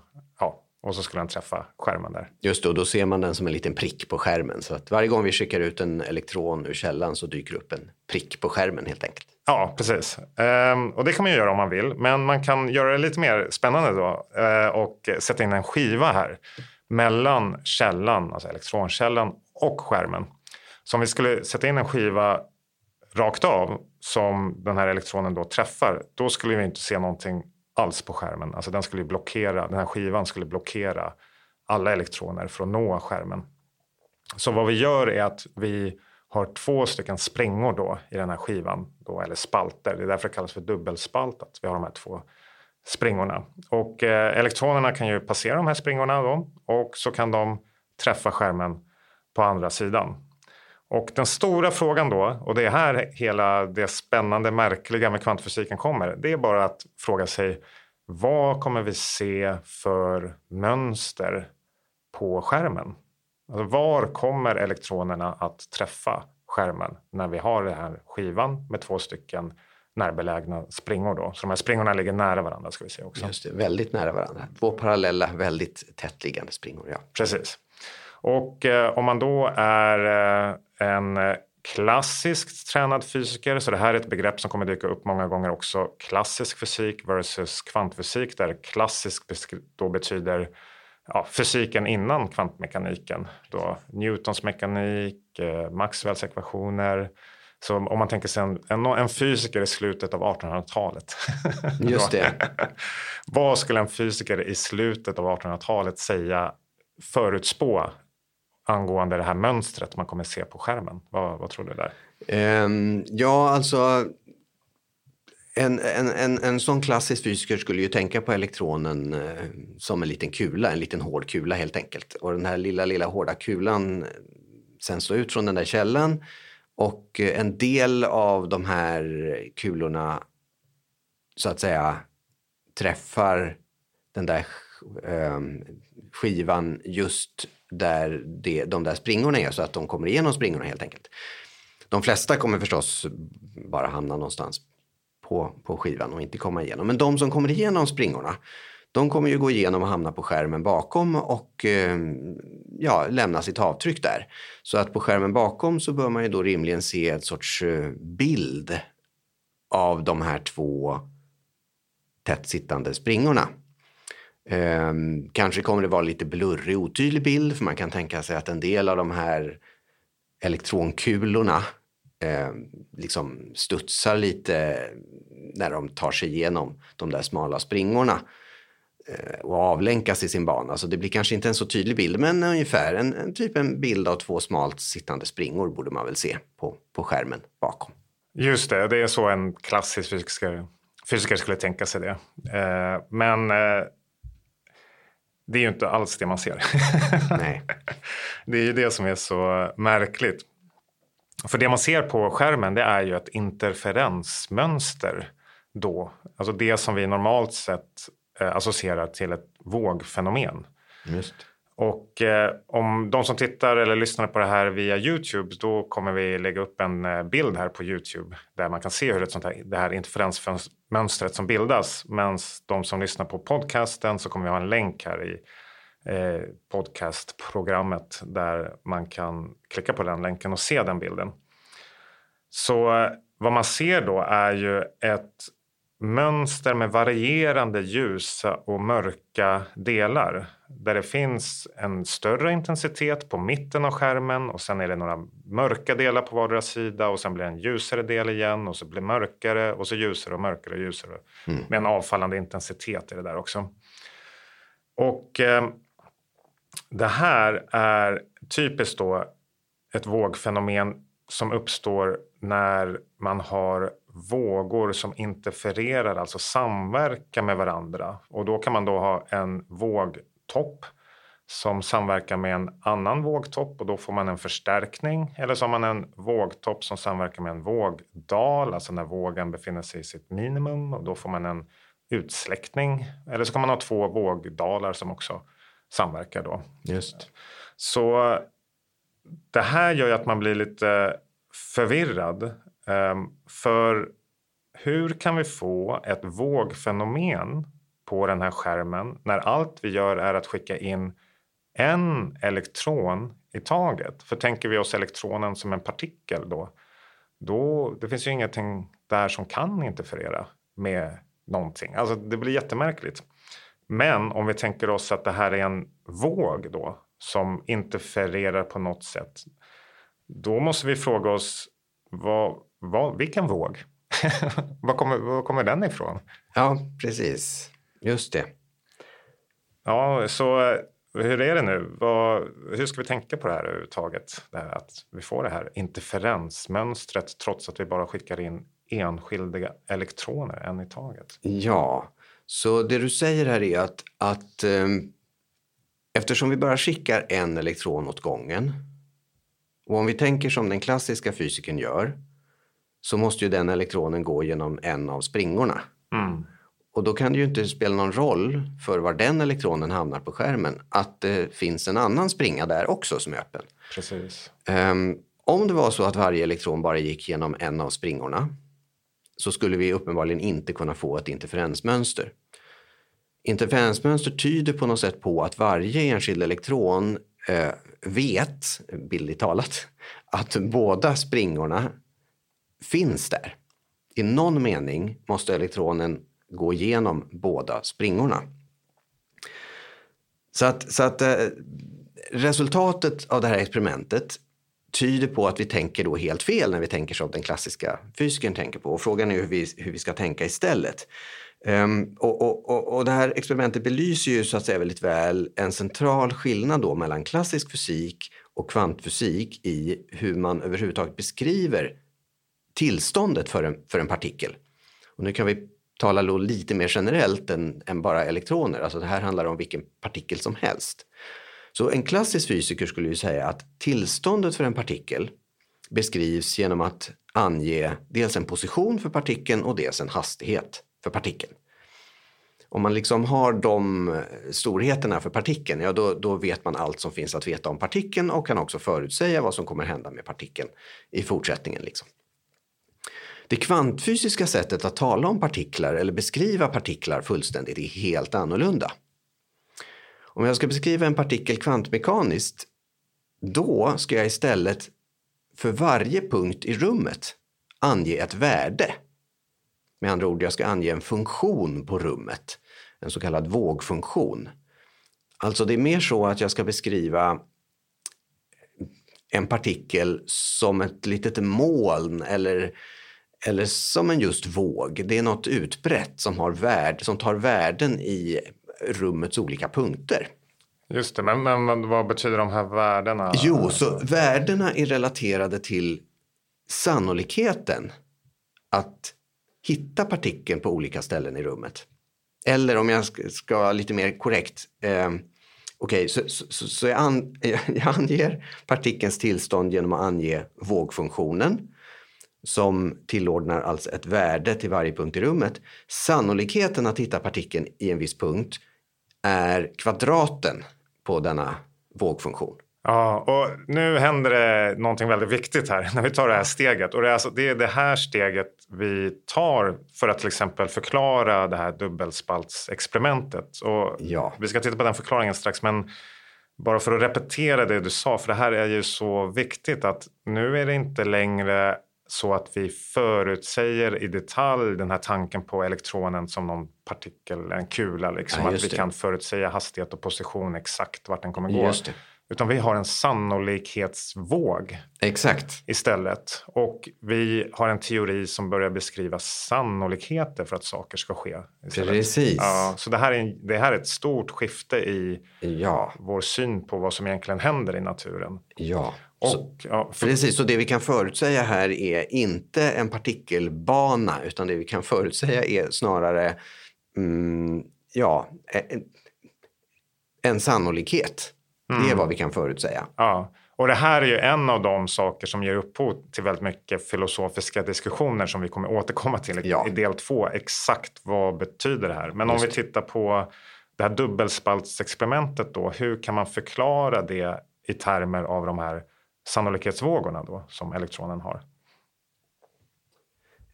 och så skulle den träffa skärmen där. Just det, och då ser man den som en liten prick på skärmen. Så att varje gång vi skickar ut en elektron ur källan så dyker upp en prick på skärmen helt enkelt. Ja, precis. Ehm, och det kan man göra om man vill. Men man kan göra det lite mer spännande då eh, och sätta in en skiva här mellan källan, alltså elektronkällan och skärmen. Så om vi skulle sätta in en skiva rakt av som den här elektronen då träffar, då skulle vi inte se någonting alls på skärmen. Alltså den skulle blockera, den här skivan skulle blockera alla elektroner för att nå skärmen. Så vad vi gör är att vi har två stycken springor då i den här skivan, då, eller spalter. Det är därför det kallas för dubbelspaltat. Vi har de här två springorna. Och eh, elektronerna kan ju passera de här springorna då, och så kan de träffa skärmen på andra sidan. Och den stora frågan då, och det är här hela det spännande, märkliga med kvantfysiken kommer, det är bara att fråga sig vad kommer vi se för mönster på skärmen? Alltså var kommer elektronerna att träffa skärmen när vi har den här skivan med två stycken närbelägna springor då. Så de här springorna ligger nära varandra ska vi säga också. Just det, väldigt nära varandra. Två parallella, väldigt tätt liggande springor. Ja. Precis. Och eh, om man då är eh, en klassiskt tränad fysiker, så det här är ett begrepp som kommer dyka upp många gånger också, klassisk fysik versus kvantfysik, där klassisk då betyder ja, fysiken innan kvantmekaniken. Då Newtons mekanik, eh, Maxwells ekvationer. Så om man tänker sig en, en, en fysiker i slutet av 1800-talet. Just det. vad skulle en fysiker i slutet av 1800-talet säga, förutspå angående det här mönstret man kommer se på skärmen? Vad, vad tror du där? Um, ja, alltså en, en, en, en sån klassisk fysiker skulle ju tänka på elektronen eh, som en liten kula, en liten hård kula helt enkelt. Och den här lilla, lilla hårda kulan eh, sen slår ut från den där källan och eh, en del av de här kulorna så att säga träffar den där eh, skivan just där det, de där springorna är så att de kommer igenom springorna helt enkelt. De flesta kommer förstås bara hamna någonstans på, på skivan och inte komma igenom. Men de som kommer igenom springorna de kommer ju gå igenom och hamna på skärmen bakom och eh, ja, lämna sitt avtryck där. Så att på skärmen bakom så bör man ju då rimligen se ett sorts eh, bild av de här två tätt sittande springorna. Eh, kanske kommer det vara lite blurrig, otydlig bild för man kan tänka sig att en del av de här elektronkulorna eh, liksom studsar lite när de tar sig igenom de där smala springorna eh, och avlänkas i sin bana. Så det blir kanske inte en så tydlig bild, men ungefär en, en typ en bild av två smalt sittande springor borde man väl se på, på skärmen bakom. Just det, det är så en klassisk fysiker, fysiker skulle tänka sig det. Eh, men eh, det är ju inte alls det man ser. Nej. det är ju det som är så märkligt. För det man ser på skärmen det är ju ett interferensmönster då. Alltså det som vi normalt sett eh, associerar till ett vågfenomen. Just. Och eh, om de som tittar eller lyssnar på det här via Youtube då kommer vi lägga upp en eh, bild här på Youtube där man kan se hur ett sånt här, det här interferensmönstret som bildas. Men de som lyssnar på podcasten så kommer vi ha en länk här i eh, podcastprogrammet där man kan klicka på den länken och se den bilden. Så eh, vad man ser då är ju ett mönster med varierande ljusa och mörka delar där det finns en större intensitet på mitten av skärmen och sen är det några mörka delar på vardera sida och sen blir det en ljusare del igen och så blir det mörkare och så ljusare och mörkare och ljusare mm. med en avfallande intensitet i det där också. Och eh, det här är typiskt då ett vågfenomen som uppstår när man har vågor som interfererar, alltså samverkar med varandra. Och då kan man då ha en vågtopp som samverkar med en annan vågtopp och då får man en förstärkning. Eller så har man en vågtopp som samverkar med en vågdal, alltså när vågen befinner sig i sitt minimum och då får man en utsläckning. Eller så kan man ha två vågdalar som också samverkar då. Just. Så det här gör ju att man blir lite förvirrad. Ehm, för hur kan vi få ett vågfenomen på den här skärmen när allt vi gör är att skicka in en elektron i taget? För tänker vi oss elektronen som en partikel då, då det finns ju ingenting där som kan interferera med någonting. Alltså det blir jättemärkligt. Men om vi tänker oss att det här är en våg då som interfererar på något sätt. Då måste vi fråga oss vad, vad, vilken våg? var, kommer, var kommer den ifrån? Ja, precis. Just det. Ja, så hur är det nu? Vad, hur ska vi tänka på det här överhuvudtaget? Det här att vi får det här interferensmönstret trots att vi bara skickar in enskilda elektroner en i taget. Ja, så det du säger här är att, att eh, eftersom vi bara skickar en elektron åt gången och om vi tänker som den klassiska fysiken gör så måste ju den elektronen gå genom en av springorna. Mm. Och då kan det ju inte spela någon roll för var den elektronen hamnar på skärmen att det finns en annan springa där också som är öppen. Precis. Um, om det var så att varje elektron bara gick genom en av springorna så skulle vi uppenbarligen inte kunna få ett interferensmönster. Interferensmönster tyder på något sätt på att varje enskild elektron eh, vet, bildligt talat, att båda springorna finns där. I någon mening måste elektronen gå igenom båda springorna. Så att, så att eh, resultatet av det här experimentet tyder på att vi tänker då helt fel när vi tänker som den klassiska fysikern tänker på. Och frågan är hur vi, hur vi ska tänka istället. Um, och, och, och, och, det här experimentet belyser ju så att säga väldigt väl en central skillnad då mellan klassisk fysik och kvantfysik i hur man överhuvudtaget beskriver tillståndet för en, för en partikel. Och nu kan vi tala lite mer generellt än, än bara elektroner. Alltså det här handlar om vilken partikel som helst. Så en klassisk fysiker skulle ju säga att tillståndet för en partikel beskrivs genom att ange dels en position för partikeln och dels en hastighet för partikeln. Om man liksom har de eh, storheterna för partikeln, ja då, då vet man allt som finns att veta om partikeln och kan också förutsäga vad som kommer hända med partikeln i fortsättningen. Liksom. Det kvantfysiska sättet att tala om partiklar eller beskriva partiklar fullständigt är helt annorlunda. Om jag ska beskriva en partikel kvantmekaniskt, då ska jag istället för varje punkt i rummet ange ett värde. Med andra ord, jag ska ange en funktion på rummet, en så kallad vågfunktion. Alltså det är mer så att jag ska beskriva en partikel som ett litet moln eller, eller som en just våg. Det är något utbrett som, har värde, som tar värden i rummets olika punkter. Just det, men, men vad betyder de här värdena? Jo, så värdena är relaterade till sannolikheten att hitta partikeln på olika ställen i rummet. Eller om jag ska vara lite mer korrekt. Eh, Okej, okay, så, så, så jag, an, jag anger partikelns tillstånd genom att ange vågfunktionen som tillordnar alltså ett värde till varje punkt i rummet. Sannolikheten att hitta partikeln i en viss punkt är kvadraten på denna vågfunktion. Ja, och nu händer det någonting väldigt viktigt här när vi tar det här steget. Och det är, alltså, det, är det här steget vi tar för att till exempel förklara det här dubbelspaltsexperimentet. Och ja. Vi ska titta på den förklaringen strax, men bara för att repetera det du sa, för det här är ju så viktigt att nu är det inte längre så att vi förutsäger i detalj den här tanken på elektronen som någon partikel, en kula. Liksom, ja, att vi det. kan förutsäga hastighet och position exakt vart den kommer gå. Utan vi har en sannolikhetsvåg Exakt. istället. Och vi har en teori som börjar beskriva sannolikheter för att saker ska ske. Istället. Precis. Ja, så det här, är, det här är ett stort skifte i ja. vår syn på vad som egentligen händer i naturen. Ja. Och, så, ja, för... Precis, så det vi kan förutsäga här är inte en partikelbana utan det vi kan förutsäga är snarare mm, ja, en, en sannolikhet. Mm. Det är mm. vad vi kan förutsäga. Ja. Och det här är ju en av de saker som ger upphov till väldigt mycket filosofiska diskussioner som vi kommer återkomma till ja. i del två. Exakt vad betyder det här? Men Just. om vi tittar på det här dubbelspaltsexperimentet då. Hur kan man förklara det i termer av de här sannolikhetsvågorna då som elektronen har?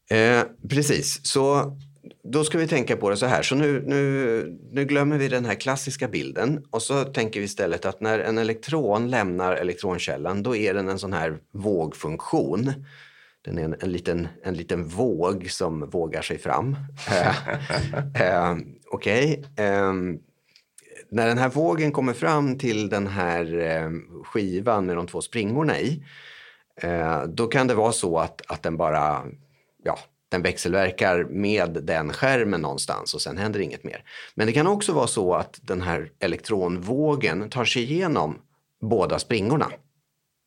Eh, precis, så då ska vi tänka på det så här. Så nu, nu, nu glömmer vi den här klassiska bilden och så tänker vi istället att när en elektron lämnar elektronkällan då är den en sån här vågfunktion. Den är en, en, liten, en liten våg som vågar sig fram. eh, eh Okej. Okay. Eh, när den här vågen kommer fram till den här eh, skivan med de två springorna i eh, då kan det vara så att, att den bara ja, den växelverkar med den skärmen någonstans och sen händer inget mer. Men det kan också vara så att den här elektronvågen tar sig igenom båda springorna.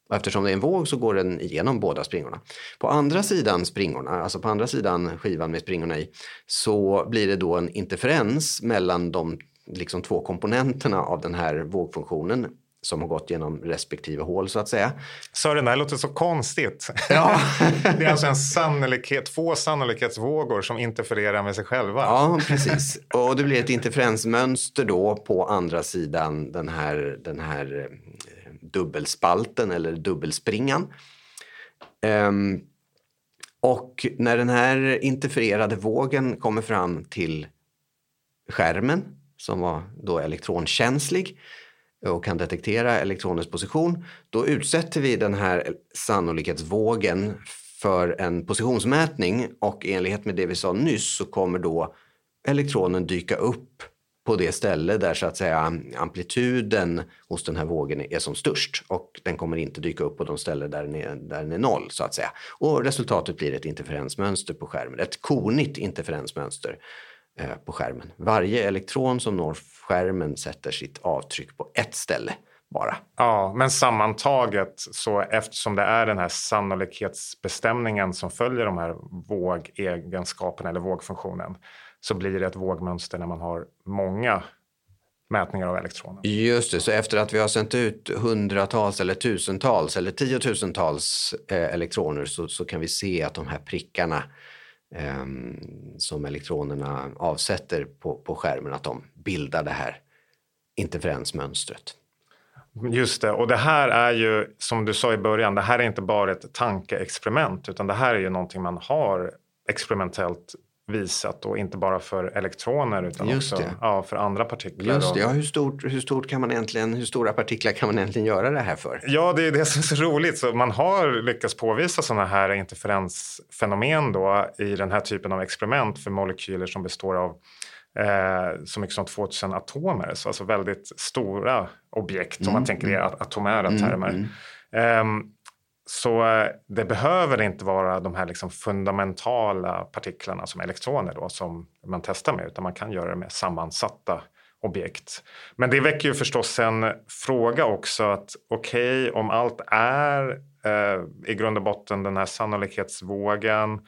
Och eftersom det är en våg så går den igenom båda springorna. På andra sidan springorna, alltså på andra sidan skivan med springorna i, så blir det då en interferens mellan de liksom två komponenterna av den här vågfunktionen som har gått genom respektive hål så att säga. Sören, det här låter så konstigt. Ja. det är alltså en sannolikhet, två sannolikhetsvågor som interfererar med sig själva. Ja, precis. Och det blir ett interferensmönster då på andra sidan den här, den här eh, dubbelspalten eller dubbelspringan. Um, och när den här interfererade vågen kommer fram till skärmen som var då elektronkänslig och kan detektera elektronens position, då utsätter vi den här sannolikhetsvågen för en positionsmätning och i enlighet med det vi sa nyss så kommer då elektronen dyka upp på det ställe där så att säga amplituden hos den här vågen är som störst och den kommer inte dyka upp på de ställen där den är, där den är noll så att säga. Och resultatet blir ett interferensmönster på skärmen, ett konigt interferensmönster Eh, på skärmen. Varje elektron som når skärmen sätter sitt avtryck på ett ställe bara. Ja, men sammantaget så eftersom det är den här sannolikhetsbestämningen som följer de här vågegenskaperna eller vågfunktionen så blir det ett vågmönster när man har många mätningar av elektroner. Just det, så efter att vi har sänt ut hundratals eller tusentals eller tiotusentals eh, elektroner så, så kan vi se att de här prickarna eh, som elektronerna avsätter på, på skärmen, att de bildar det här interferensmönstret. Just det, och det här är ju som du sa i början, det här är inte bara ett tankeexperiment utan det här är ju någonting man har experimentellt visat och inte bara för elektroner utan Just också ja, för andra partiklar. Just det, ja, hur, stort, hur, stort kan man egentligen, hur stora partiklar kan man egentligen göra det här för? Ja, det är det som är så roligt. Så man har lyckats påvisa sådana här interferensfenomen då i den här typen av experiment för molekyler som består av eh, så mycket som 2000 atomer. Så alltså väldigt stora objekt mm, om man tänker i mm. atomära mm, termer. Mm. Um, så eh, det behöver inte vara de här liksom fundamentala partiklarna som elektroner då, som man testar med, utan man kan göra det med sammansatta objekt. Men det väcker ju förstås en fråga också att okej, okay, om allt är eh, i grund och botten den här sannolikhetsvågen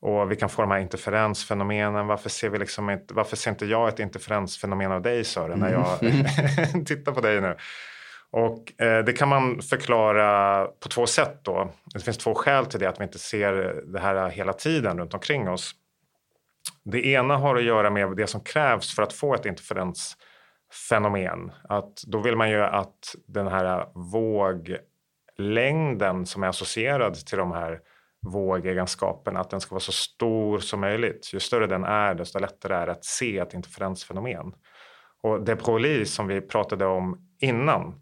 Och vi kan få de här interferensfenomenen. Varför ser, vi liksom inte, varför ser inte jag ett interferensfenomen av dig Sören när jag mm. tittar på dig nu? Och eh, det kan man förklara på två sätt då. Det finns två skäl till det, att vi inte ser det här hela tiden runt omkring oss. Det ena har att göra med det som krävs för att få ett interferensfenomen. Att då vill man ju att den här våglängden som är associerad till de här vågegenskaperna, att den ska vara så stor som möjligt. Ju större den är, desto lättare är det att se ett interferensfenomen. Och de Broglie som vi pratade om innan,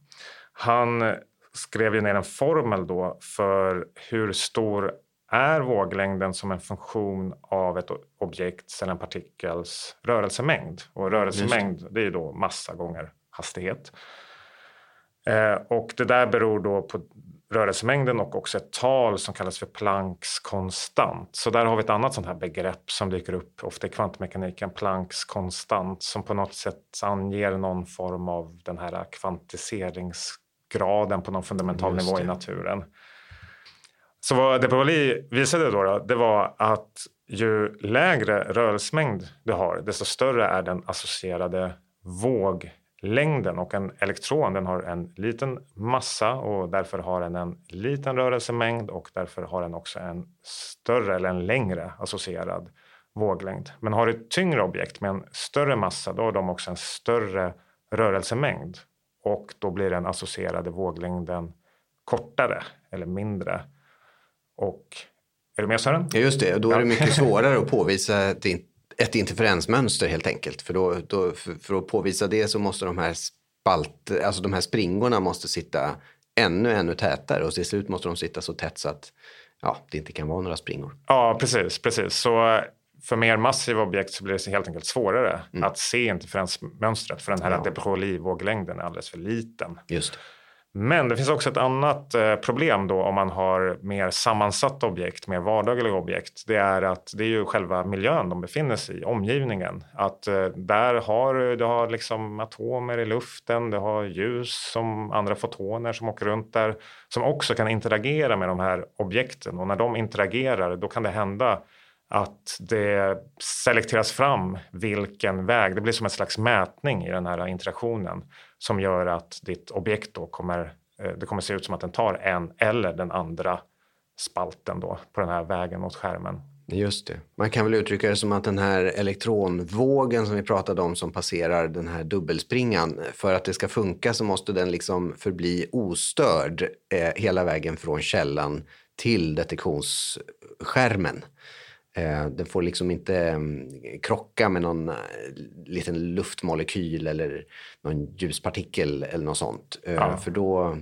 han skrev ju ner en formel då för hur stor är våglängden som en funktion av ett objekts eller en partikels rörelsemängd. Och rörelsemängd det är då massa gånger hastighet. Eh, och det där beror då på rörelsemängden och också ett tal som kallas för Plancks konstant. Så där har vi ett annat sånt här begrepp som dyker upp ofta i kvantmekaniken, Plancks konstant, som på något sätt anger någon form av den här kvantiseringsgraden på någon fundamental nivå i naturen. Så vad de Broglie visade då, då, det var att ju lägre rörelsemängd du har, desto större är den associerade våglängden. Och en elektron den har en liten massa och därför har den en liten rörelsemängd och därför har den också en större eller en längre associerad våglängd. Men har du ett tyngre objekt med en större massa, då har de också en större rörelsemängd och då blir den associerade våglängden kortare eller mindre. Och är du med Sören? Ja, just det. Då är det mycket svårare att påvisa ett interferensmönster helt enkelt. För, då, då, för, för, att påvisa det så måste de här spalt, alltså de här springorna måste sitta ännu, ännu tätare och till slut måste de sitta så tätt så att ja, det inte kan vara några springor. Ja, precis, precis. Så för mer massiva objekt så blir det helt enkelt svårare mm. att se interferensmönstret för den här ja. de Broglie-våglängden är alldeles för liten. Just. Men det finns också ett annat eh, problem då om man har mer sammansatta objekt, mer vardagliga objekt. Det är att det är ju själva miljön de befinner sig i, omgivningen. Att eh, där har du har liksom atomer i luften, du har ljus som andra fotoner som åker runt där som också kan interagera med de här objekten och när de interagerar då kan det hända att det selekteras fram vilken väg, det blir som en slags mätning i den här interaktionen som gör att ditt objekt då kommer, eh, det kommer se ut som att den tar en eller den andra spalten då på den här vägen mot skärmen. Just det. Man kan väl uttrycka det som att den här elektronvågen som vi pratade om som passerar den här dubbelspringan. För att det ska funka så måste den liksom förbli ostörd eh, hela vägen från källan till detektionsskärmen. Eh, den får liksom inte mm, krocka med någon eh, liten luftmolekyl eller någon ljuspartikel eller något sånt. Eh, ja. För då,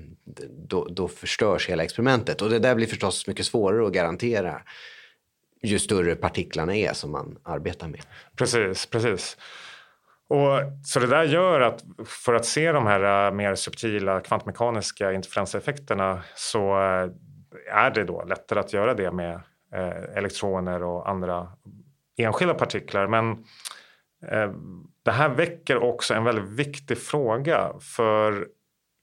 då, då förstörs hela experimentet. Och det där blir förstås mycket svårare att garantera ju större partiklarna är som man arbetar med. Precis, precis. Och, så det där gör att för att se de här mer subtila kvantmekaniska interferenseffekterna så är det då lättare att göra det med elektroner och andra enskilda partiklar. Men eh, det här väcker också en väldigt viktig fråga. För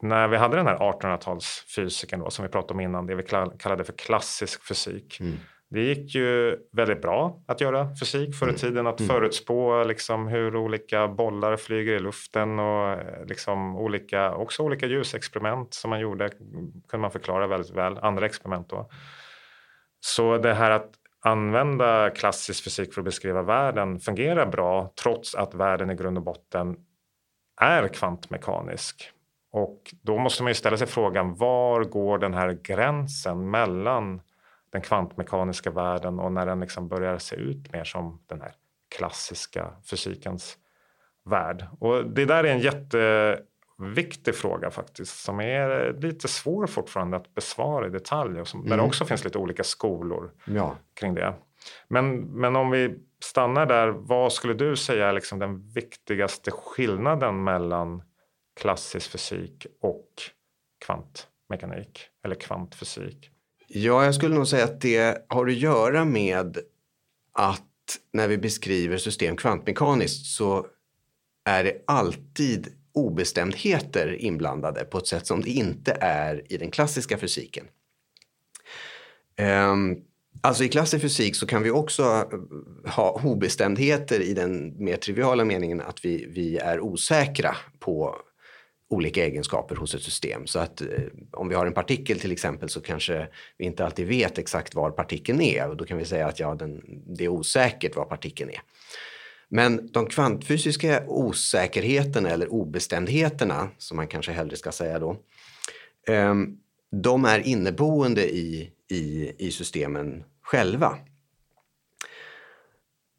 när vi hade den här 1800-talsfysiken som vi pratade om innan, det vi kallade för klassisk fysik. Mm. Det gick ju väldigt bra att göra fysik förr i mm. tiden. Att mm. förutspå liksom hur olika bollar flyger i luften och eh, liksom olika, också olika ljusexperiment som man gjorde kunde man förklara väldigt väl. Andra experiment då. Så det här att använda klassisk fysik för att beskriva världen fungerar bra trots att världen i grund och botten är kvantmekanisk. Och då måste man ju ställa sig frågan var går den här gränsen mellan den kvantmekaniska världen och när den liksom börjar se ut mer som den här klassiska fysikens värld. Och det där är en jätte viktig fråga faktiskt som är lite svår fortfarande att besvara i detalj och som, mm. där det också finns lite olika skolor ja. kring det. Men, men om vi stannar där, vad skulle du säga är liksom den viktigaste skillnaden mellan klassisk fysik och kvantmekanik eller kvantfysik? Ja, jag skulle nog säga att det har att göra med att när vi beskriver system kvantmekaniskt så är det alltid obestämdheter inblandade på ett sätt som det inte är i den klassiska fysiken. Ehm, alltså i klassisk fysik så kan vi också eh, ha obestämdheter i den mer triviala meningen att vi, vi är osäkra på olika egenskaper hos ett system. Så att eh, om vi har en partikel till exempel så kanske vi inte alltid vet exakt var partikeln är och då kan vi säga att ja, den, det är osäkert var partikeln är. Men de kvantfysiska osäkerheterna eller obestämdheterna, som man kanske hellre ska säga då, ehm, de är inneboende i, i, i systemen själva.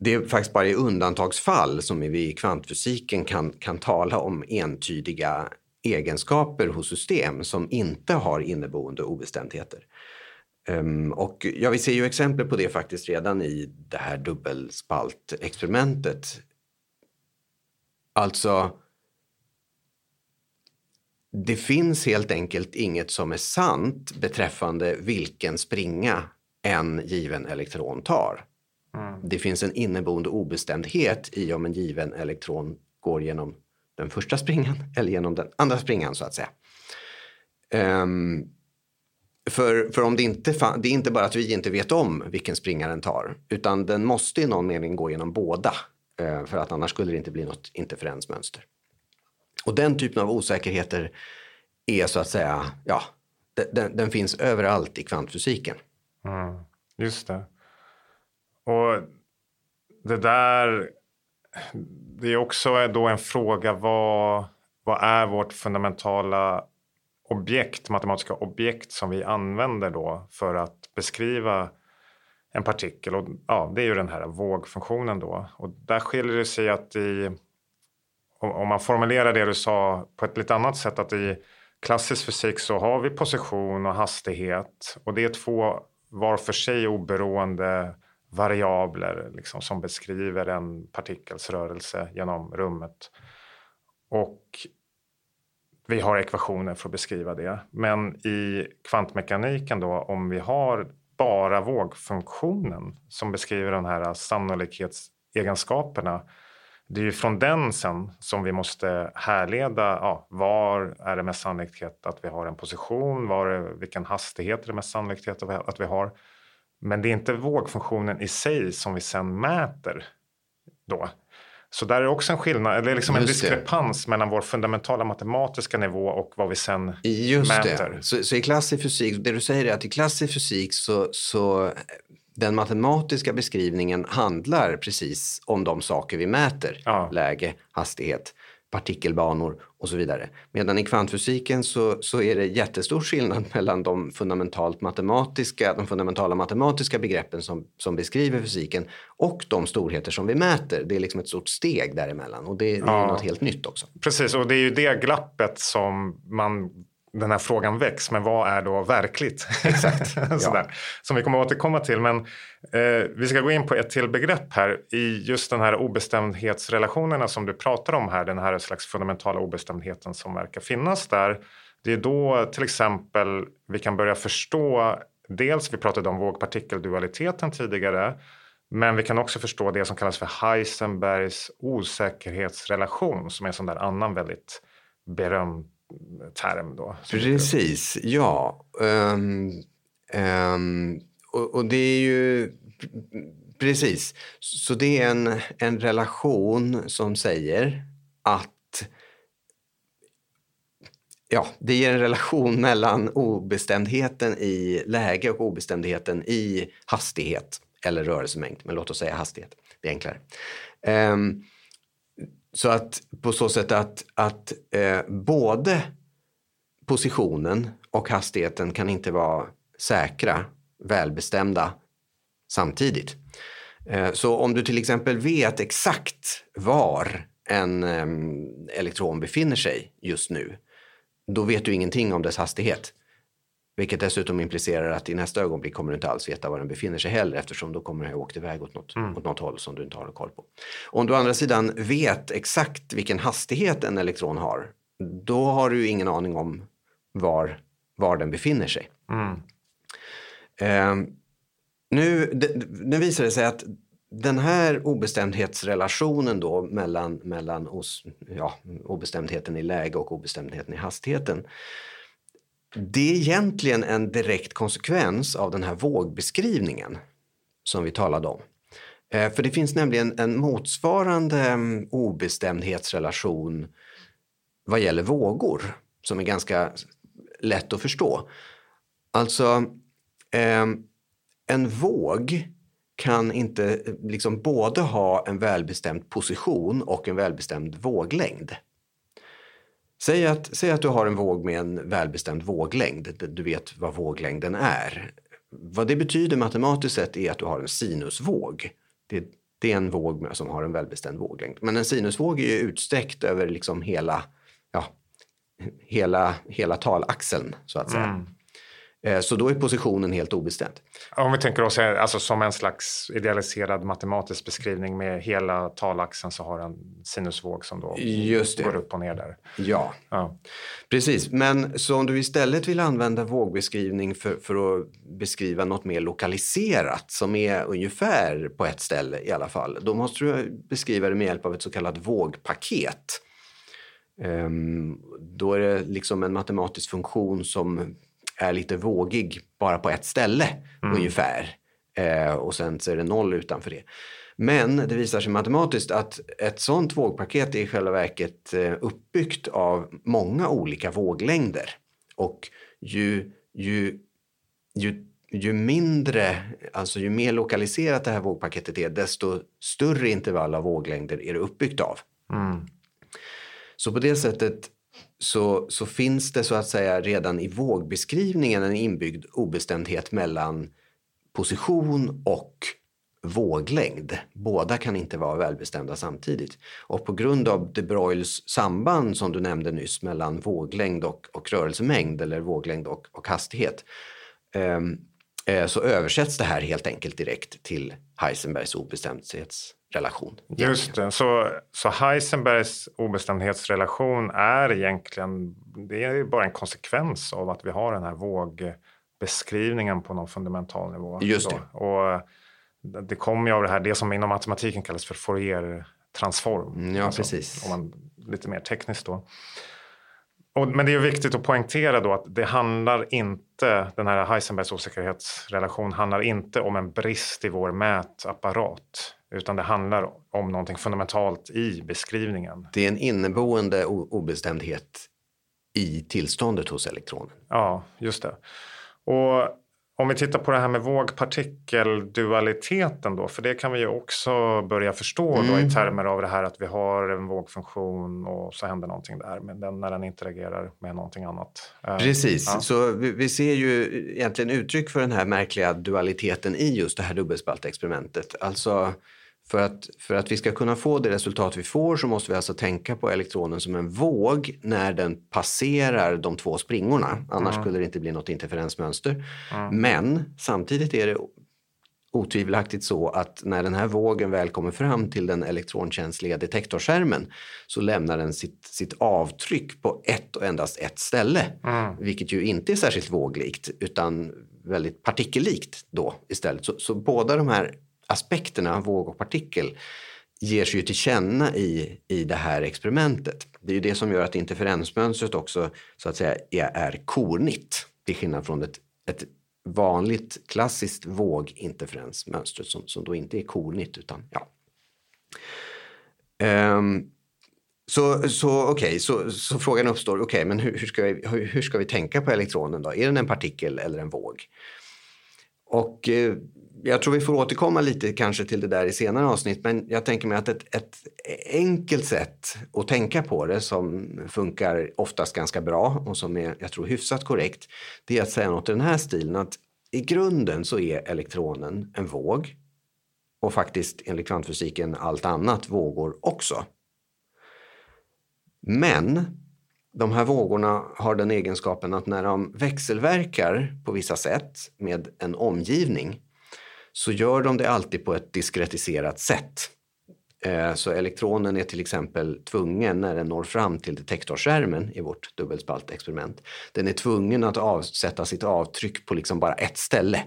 Det är faktiskt bara i undantagsfall som vi i kvantfysiken kan, kan tala om entydiga egenskaper hos system som inte har inneboende obestämdheter. Um, och ja, vi ser ju exempel på det faktiskt redan i det här dubbelspaltexperimentet. Alltså, det finns helt enkelt inget som är sant beträffande vilken springa en given elektron tar. Mm. Det finns en inneboende obestämdhet i om en given elektron går genom den första springan eller genom den andra springan så att säga. Um, för, för om det inte det är inte bara att vi inte vet om vilken springa den tar utan den måste i någon mening gå genom båda eh, för att annars skulle det inte bli något interferensmönster. Och den typen av osäkerheter är så att säga, ja, den, den finns överallt i kvantfysiken. Mm, just det. Och det där, det är också då en fråga vad, vad är vårt fundamentala objekt, matematiska objekt som vi använder då för att beskriva en partikel. Och ja, det är ju den här vågfunktionen då. Och där skiljer det sig att i, om man formulerar det du sa på ett lite annat sätt, att i klassisk fysik så har vi position och hastighet och det är två var för sig oberoende variabler liksom, som beskriver en partikels rörelse genom rummet. Och vi har ekvationer för att beskriva det. Men i kvantmekaniken då, om vi har bara vågfunktionen som beskriver de här sannolikhetsegenskaperna. Det är ju från den sen som vi måste härleda ja, var är det mest sannolikhet att vi har en position, var är, vilken hastighet är det mest sannolikhet att vi har. Men det är inte vågfunktionen i sig som vi sen mäter då. Så där är också en skillnad, eller liksom en diskrepans mellan vår fundamentala matematiska nivå och vad vi sen Just mäter. Det. Så, så i klassisk fysik, det du säger är att i klassisk fysik så, så den matematiska beskrivningen handlar precis om de saker vi mäter. Ja. Läge, hastighet, partikelbanor och så vidare. Medan i kvantfysiken så, så är det jättestor skillnad mellan de fundamentalt matematiska, de fundamentala matematiska begreppen som, som beskriver fysiken och de storheter som vi mäter. Det är liksom ett stort steg däremellan och det, det är ja. något helt nytt också. Precis, och det är ju det glappet som man den här frågan väcks, men vad är då verkligt? Exakt. ja. Som vi kommer att återkomma till. Men eh, vi ska gå in på ett till begrepp här. I just den här obestämdhetsrelationerna som du pratar om här, den här slags fundamentala obestämdheten som verkar finnas där. Det är då till exempel vi kan börja förstå, dels vi pratade om vågpartikeldualiteten tidigare, men vi kan också förstå det som kallas för Heisenbergs osäkerhetsrelation som är en sån där annan väldigt berömd term. Då, Precis, ja. Um, um, och, och, det är ju... Precis. Så det är en, en relation som säger att... Ja, det ger en relation mellan obestämdheten i läge och obestämdheten i hastighet eller rörelsemängd. Men låt oss säga hastighet, det är enklare. Um, så att på så sätt att, att eh, både positionen och hastigheten kan inte vara säkra, välbestämda samtidigt. Eh, så om du till exempel vet exakt var en eh, elektron befinner sig just nu, då vet du ingenting om dess hastighet. Vilket dessutom implicerar att i nästa ögonblick kommer du inte alls veta var den befinner sig heller eftersom då kommer den ha åkt iväg åt något, mm. åt något håll som du inte har koll på. Om du å andra sidan vet exakt vilken hastighet en elektron har, då har du ingen aning om var, var den befinner sig. Mm. Eh, nu, det, nu visar det sig att den här obestämdhetsrelationen då mellan, mellan os, ja, obestämdheten i läge och obestämdheten i hastigheten det är egentligen en direkt konsekvens av den här vågbeskrivningen som vi talade om. Eh, för det finns nämligen en motsvarande mm, obestämdhetsrelation vad gäller vågor som är ganska lätt att förstå. Alltså, ehm, en våg kan inte eh, liksom både ha en välbestämd position och en välbestämd våglängd. Säg att, säg att du har en våg med en välbestämd våglängd. Du vet vad våglängden är. Vad det betyder matematiskt sett är att du har en sinusvåg. Det, det är en våg som har en välbestämd våglängd. Men en sinusvåg är ju utsträckt över liksom hela, ja, hela, hela talaxeln så att säga. Mm. Eh, så då är positionen helt obestämd. Om vi tänker oss alltså, som en slags idealiserad matematisk beskrivning med hela talaxeln så har en sinusvåg som då går upp och ner där. Ja. ja, precis. Men så om du istället vill använda vågbeskrivning för, för att beskriva något mer lokaliserat som är ungefär på ett ställe i alla fall. Då måste du beskriva det med hjälp av ett så kallat vågpaket. Um, då är det liksom en matematisk funktion som är lite vågig bara på ett ställe mm. ungefär. Eh, och sen så är det noll utanför det. Men det visar sig matematiskt att ett sånt vågpaket är i själva verket eh, uppbyggt av många olika våglängder. Och ju, ju, ju, ju mindre, alltså ju mer lokaliserat det här vågpaketet är, desto större intervall av våglängder är det uppbyggt av. Mm. Så på det sättet så, så finns det så att säga redan i vågbeskrivningen en inbyggd obestämdhet mellan position och våglängd. Båda kan inte vara välbestämda samtidigt. Och på grund av de Broils samband som du nämnde nyss mellan våglängd och, och rörelsemängd eller våglängd och, och hastighet ehm, eh, så översätts det här helt enkelt direkt till Heisenbergs obestämdhets relation. Just det, så, så Heisenbergs obestämdhetsrelation är egentligen det är bara en konsekvens av att vi har den här vågbeskrivningen på någon fundamental nivå. Just det. Och det kommer ju av det här, det som inom matematiken kallas för Fourier-transform. Mm, ja, alltså, precis. Om man, lite mer tekniskt då. Och, men det är viktigt att poängtera då att det handlar inte, den här Heisenbergs osäkerhetsrelation handlar inte om en brist i vår mätapparat. Utan det handlar om någonting fundamentalt i beskrivningen. Det är en inneboende obestämdhet i tillståndet hos elektronen. Ja, just det. Och om vi tittar på det här med vågpartikeldualiteten då, för det kan vi ju också börja förstå mm. då i termer av det här att vi har en vågfunktion och så händer någonting där med den, när den interagerar med någonting annat. Eh, Precis, ja. så vi, vi, ser ju egentligen uttryck för den här märkliga dualiteten i just det här dubbelspaltexperimentet. Alltså för att, för att vi ska kunna få det resultat vi får så måste vi alltså tänka på elektronen som en våg när den passerar de två springorna. Annars mm. skulle det inte bli något interferensmönster. Mm. Men samtidigt är det otvivelaktigt så att när den här vågen väl kommer fram till den elektronkänsliga detektorskärmen så lämnar den sitt, sitt avtryck på ett och endast ett ställe. Mm. Vilket ju inte är särskilt våglikt utan väldigt partikellikt då istället. Så, så båda de här aspekterna, våg och partikel, ger sig ju till känna i, i det här experimentet. Det är ju det som gör att interferensmönstret också så att säga är, är kornigt till skillnad från ett, ett vanligt klassiskt våginterferensmönster som, som då inte är kornigt utan ja. Um, så, så okej, okay, så, så frågan uppstår, okej, okay, men hur, hur, ska vi, hur, hur, ska vi tänka på elektronen då? Är den en partikel eller en våg? Och eh, jag tror vi får återkomma lite kanske till det där i senare avsnitt men jag tänker mig att ett, ett enkelt sätt att tänka på det som funkar oftast ganska bra och som är, jag tror, hyfsat korrekt det är att säga något i den här stilen att i grunden så är elektronen en våg och faktiskt enligt kvantfysiken allt annat vågor också. Men de här vågorna har den egenskapen att när de växelverkar på vissa sätt med en omgivning så gör de det alltid på ett diskretiserat sätt. Eh, så elektronen är till exempel tvungen när den når fram till detektorskärmen i vårt dubbelspaltexperiment. Den är tvungen att avsätta sitt avtryck på liksom bara ett ställe.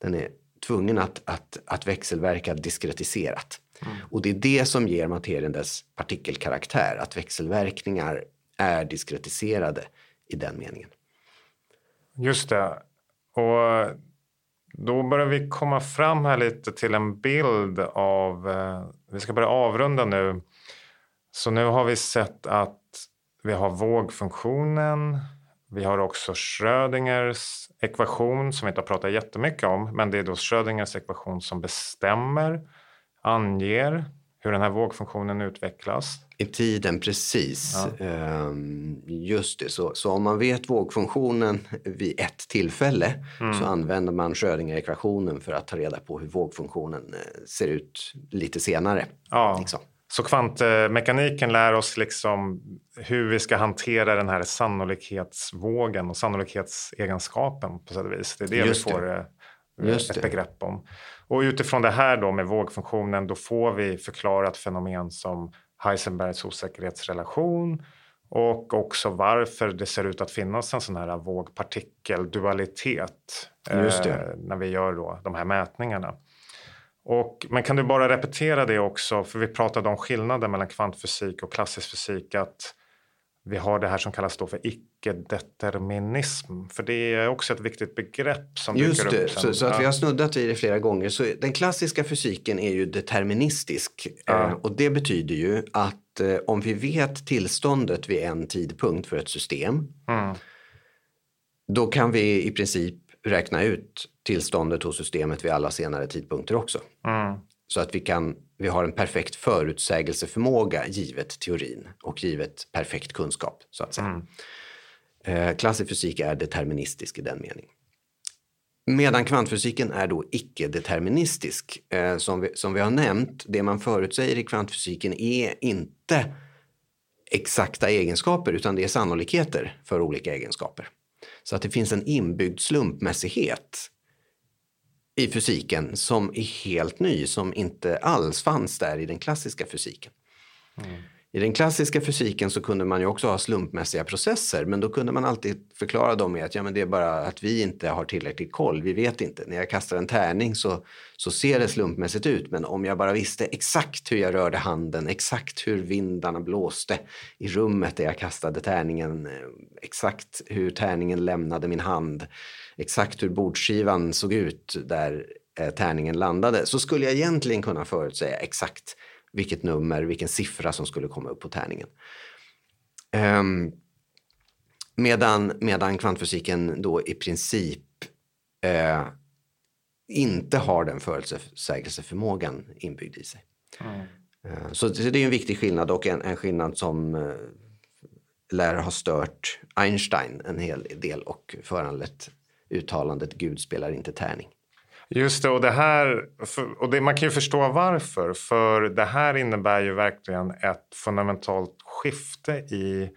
Den är tvungen att, att, att växelverka diskretiserat. Mm. Och det är det som ger materien dess partikelkaraktär, att växelverkningar är diskretiserade i den meningen. Just det. Och då börjar vi komma fram här lite till en bild av, eh, vi ska börja avrunda nu. Så nu har vi sett att vi har vågfunktionen, vi har också Schrödingers ekvation som vi inte har pratat jättemycket om, men det är då Schrödingers ekvation som bestämmer, anger hur den här vågfunktionen utvecklas. I tiden, precis. Ja. Ehm, just det, så, så om man vet vågfunktionen vid ett tillfälle mm. så använder man Schrödinger-ekvationen för att ta reda på hur vågfunktionen eh, ser ut lite senare. Ja. Liksom. Så kvantmekaniken lär oss liksom hur vi ska hantera den här sannolikhetsvågen och sannolikhetsegenskapen på sätt och vis. Det är det Just vi får det. Eh, Just ett det. begrepp om. Och utifrån det här då med vågfunktionen då får vi förklarat fenomen som Heisenbergs osäkerhetsrelation och också varför det ser ut att finnas en sån här vågpartikeldualitet eh, när vi gör då de här mätningarna. Och, men kan du bara repetera det också, för vi pratade om skillnaden mellan kvantfysik och klassisk fysik, att vi har det här som kallas då för icke-determinism. För det är också ett viktigt begrepp som Just dyker det, upp. Sen. Så, så att vi har snuddat vid det flera gånger. Så den klassiska fysiken är ju deterministisk. Ja. Eh, och det betyder ju att eh, om vi vet tillståndet vid en tidpunkt för ett system. Mm. Då kan vi i princip räkna ut tillståndet hos systemet vid alla senare tidpunkter också. Mm. Så att vi, kan, vi har en perfekt förutsägelseförmåga givet teorin och givet perfekt kunskap. så att säga. Mm. Eh, klassisk fysik är deterministisk i den meningen. Medan kvantfysiken är då icke-deterministisk. Eh, som, vi, som vi har nämnt, det man förutsäger i kvantfysiken är inte exakta egenskaper utan det är sannolikheter för olika egenskaper. Så att det finns en inbyggd slumpmässighet i fysiken som är helt ny, som inte alls fanns där i den klassiska fysiken. Mm. I den klassiska fysiken så kunde man ju också ha slumpmässiga processer men då kunde man alltid förklara dem med att ja, men det är bara att vi inte har tillräcklig koll, vi vet inte. När jag kastar en tärning så, så ser det slumpmässigt ut men om jag bara visste exakt hur jag rörde handen, exakt hur vindarna blåste i rummet där jag kastade tärningen, eh, exakt hur tärningen lämnade min hand, exakt hur bordskivan såg ut där eh, tärningen landade så skulle jag egentligen kunna förutsäga exakt vilket nummer, vilken siffra som skulle komma upp på tärningen. Um, medan, medan kvantfysiken då i princip uh, inte har den förutsägelseförmågan inbyggd i sig. Mm. Uh, så det är en viktig skillnad och en, en skillnad som uh, lär ha stört Einstein en hel del och föranlett uttalandet Gud spelar inte tärning. Just det, och, det här, och det, man kan ju förstå varför. För det här innebär ju verkligen ett fundamentalt skifte i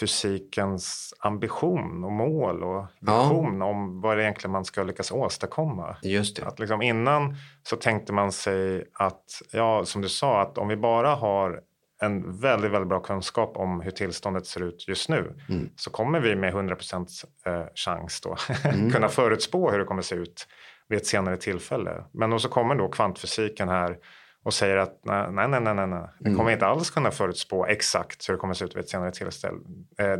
fysikens ambition och mål och vision ja. om vad det egentligen man ska lyckas åstadkomma. Just det. Att liksom innan så tänkte man sig att, ja, som du sa, att om vi bara har en väldigt, väldigt bra kunskap om hur tillståndet ser ut just nu mm. så kommer vi med 100 eh, chans då mm. kunna förutspå hur det kommer se ut vid ett senare tillfälle. Men så kommer då kvantfysiken här och säger att nej, nej, nej, nej, nej. vi mm. kommer inte alls kunna förutspå exakt hur det kommer se ut vid ett senare, tillställ, eh,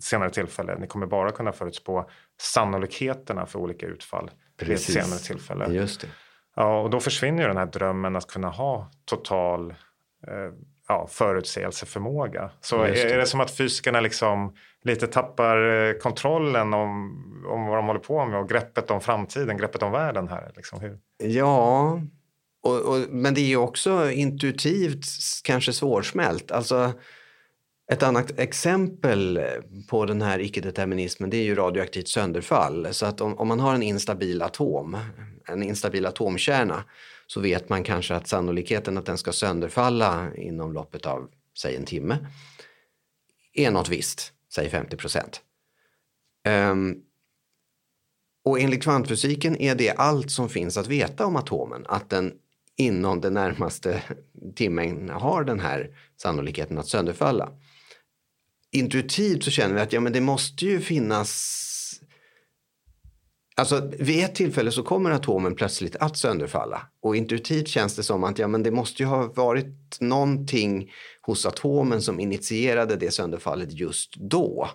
senare tillfälle. Ni kommer bara kunna förutspå sannolikheterna för olika utfall Precis. vid ett senare tillfälle. Just det. Ja, och då försvinner ju den här drömmen att kunna ha total eh, ja, förutsägelseförmåga. Så är, är det som att fysikerna liksom lite tappar eh, kontrollen om, om vad de håller på med och greppet om framtiden, greppet om världen här? Liksom. Hur? Ja, och, och, men det är också intuitivt kanske svårsmält. Alltså, ett annat exempel eh, på den här icke-determinismen det är ju radioaktivt sönderfall. Så att om, om, man har en instabil atom, en instabil atomkärna så vet man kanske att sannolikheten att den ska sönderfalla inom loppet av, säg en timme, är något visst, säg 50 procent. Um, och enligt kvantfysiken är det allt som finns att veta om atomen, att den inom den närmaste timmen har den här sannolikheten att sönderfalla. Intuitivt så känner vi att ja, men det måste ju finnas Alltså, vid ett tillfälle så kommer atomen plötsligt att sönderfalla. Och intuitivt känns det som att ja, men det måste ju ha varit någonting hos atomen som initierade det sönderfallet just då.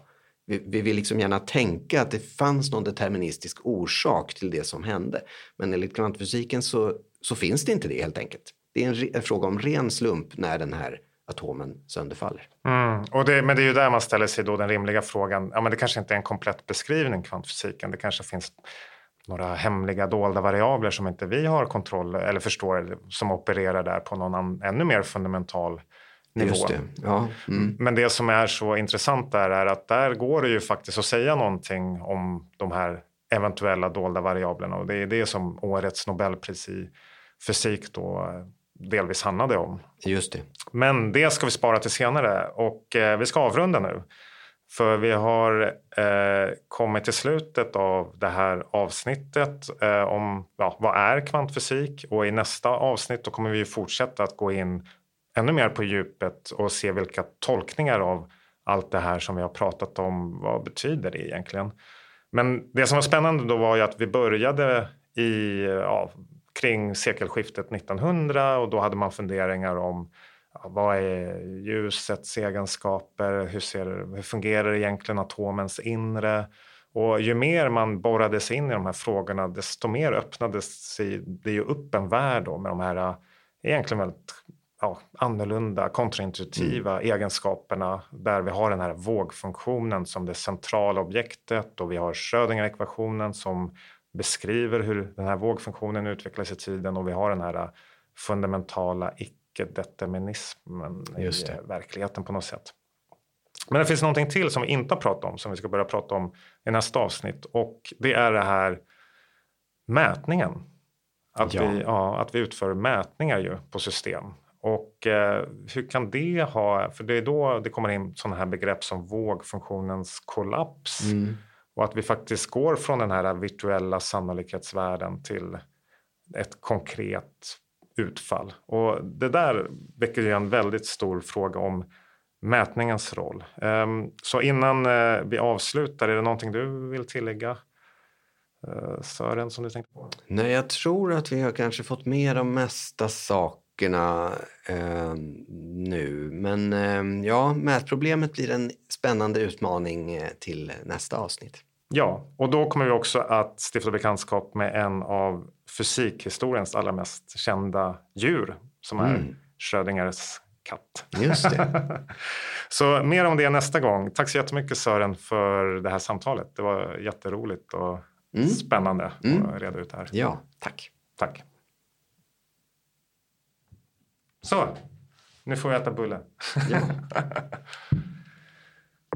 Vi, vi vill liksom gärna tänka att det fanns någon deterministisk orsak till det som hände. Men enligt kvantfysiken så, så finns det inte det helt enkelt. Det är en, en fråga om ren slump när den här atomen sönderfaller. Mm. Och det, men det är ju där man ställer sig då den rimliga frågan. Ja, men det kanske inte är en komplett beskrivning kvantfysiken. Det kanske finns några hemliga dolda variabler som inte vi har kontroll eller förstår som opererar där på någon an, ännu mer fundamental nivå. Det. Ja. Mm. Men det som är så intressant där är att där går det ju faktiskt att säga någonting om de här eventuella dolda variablerna och det är det som årets Nobelpris i fysik då delvis handlade om. Just det. Men det ska vi spara till senare och eh, vi ska avrunda nu. För vi har eh, kommit till slutet av det här avsnittet eh, om ja, vad är kvantfysik och i nästa avsnitt då kommer vi fortsätta att gå in ännu mer på djupet och se vilka tolkningar av allt det här som vi har pratat om, vad betyder det egentligen? Men det som var spännande då var ju att vi började i, ja, kring sekelskiftet 1900 och då hade man funderingar om ja, vad är ljusets egenskaper? Hur, ser, hur fungerar egentligen atomens inre? Och ju mer man borrade sig in i de här frågorna desto mer öppnades sig det ju upp en värld då med de här egentligen väldigt ja, annorlunda, kontraintuitiva mm. egenskaperna där vi har den här vågfunktionen som det centrala objektet och vi har Schrödinger-ekvationen som beskriver hur den här vågfunktionen utvecklas i tiden och vi har den här fundamentala icke-determinismen i verkligheten på något sätt. Men det finns någonting till som vi inte har pratat om som vi ska börja prata om i nästa avsnitt och det är det här mätningen. Att, ja. Vi, ja, att vi utför mätningar ju på system. Och eh, hur kan det ha, för det är då det kommer in sådana här begrepp som vågfunktionens kollaps. Mm. Och att vi faktiskt går från den här virtuella sannolikhetsvärlden till ett konkret utfall. Och det där väcker ju en väldigt stor fråga om mätningens roll. Ehm, så innan eh, vi avslutar, är det någonting du vill tillägga? Eh, Sören, som du tänkte på? Nej, jag tror att vi har kanske fått med de mesta sakerna eh, nu. Men eh, ja, mätproblemet blir en spännande utmaning eh, till nästa avsnitt. Ja, och då kommer vi också att stifta bekantskap med en av fysikhistoriens allra mest kända djur som är mm. Schrödingers katt. Just det. så mer om det nästa gång. Tack så jättemycket Sören för det här samtalet. Det var jätteroligt och mm. spännande mm. att reda ut det här. Ja, tack. Tack. Så, nu får vi äta bulle. Ja.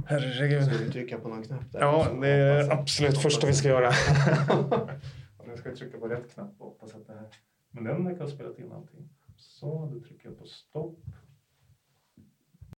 Herregud. Ska vi trycka på någon knapp? Där? Ja, det är absolut första vi ska göra. nu ska jag trycka på rätt knapp och hoppas att det här... Men den verkar ha spelat in allting. Så, då trycker jag på stopp.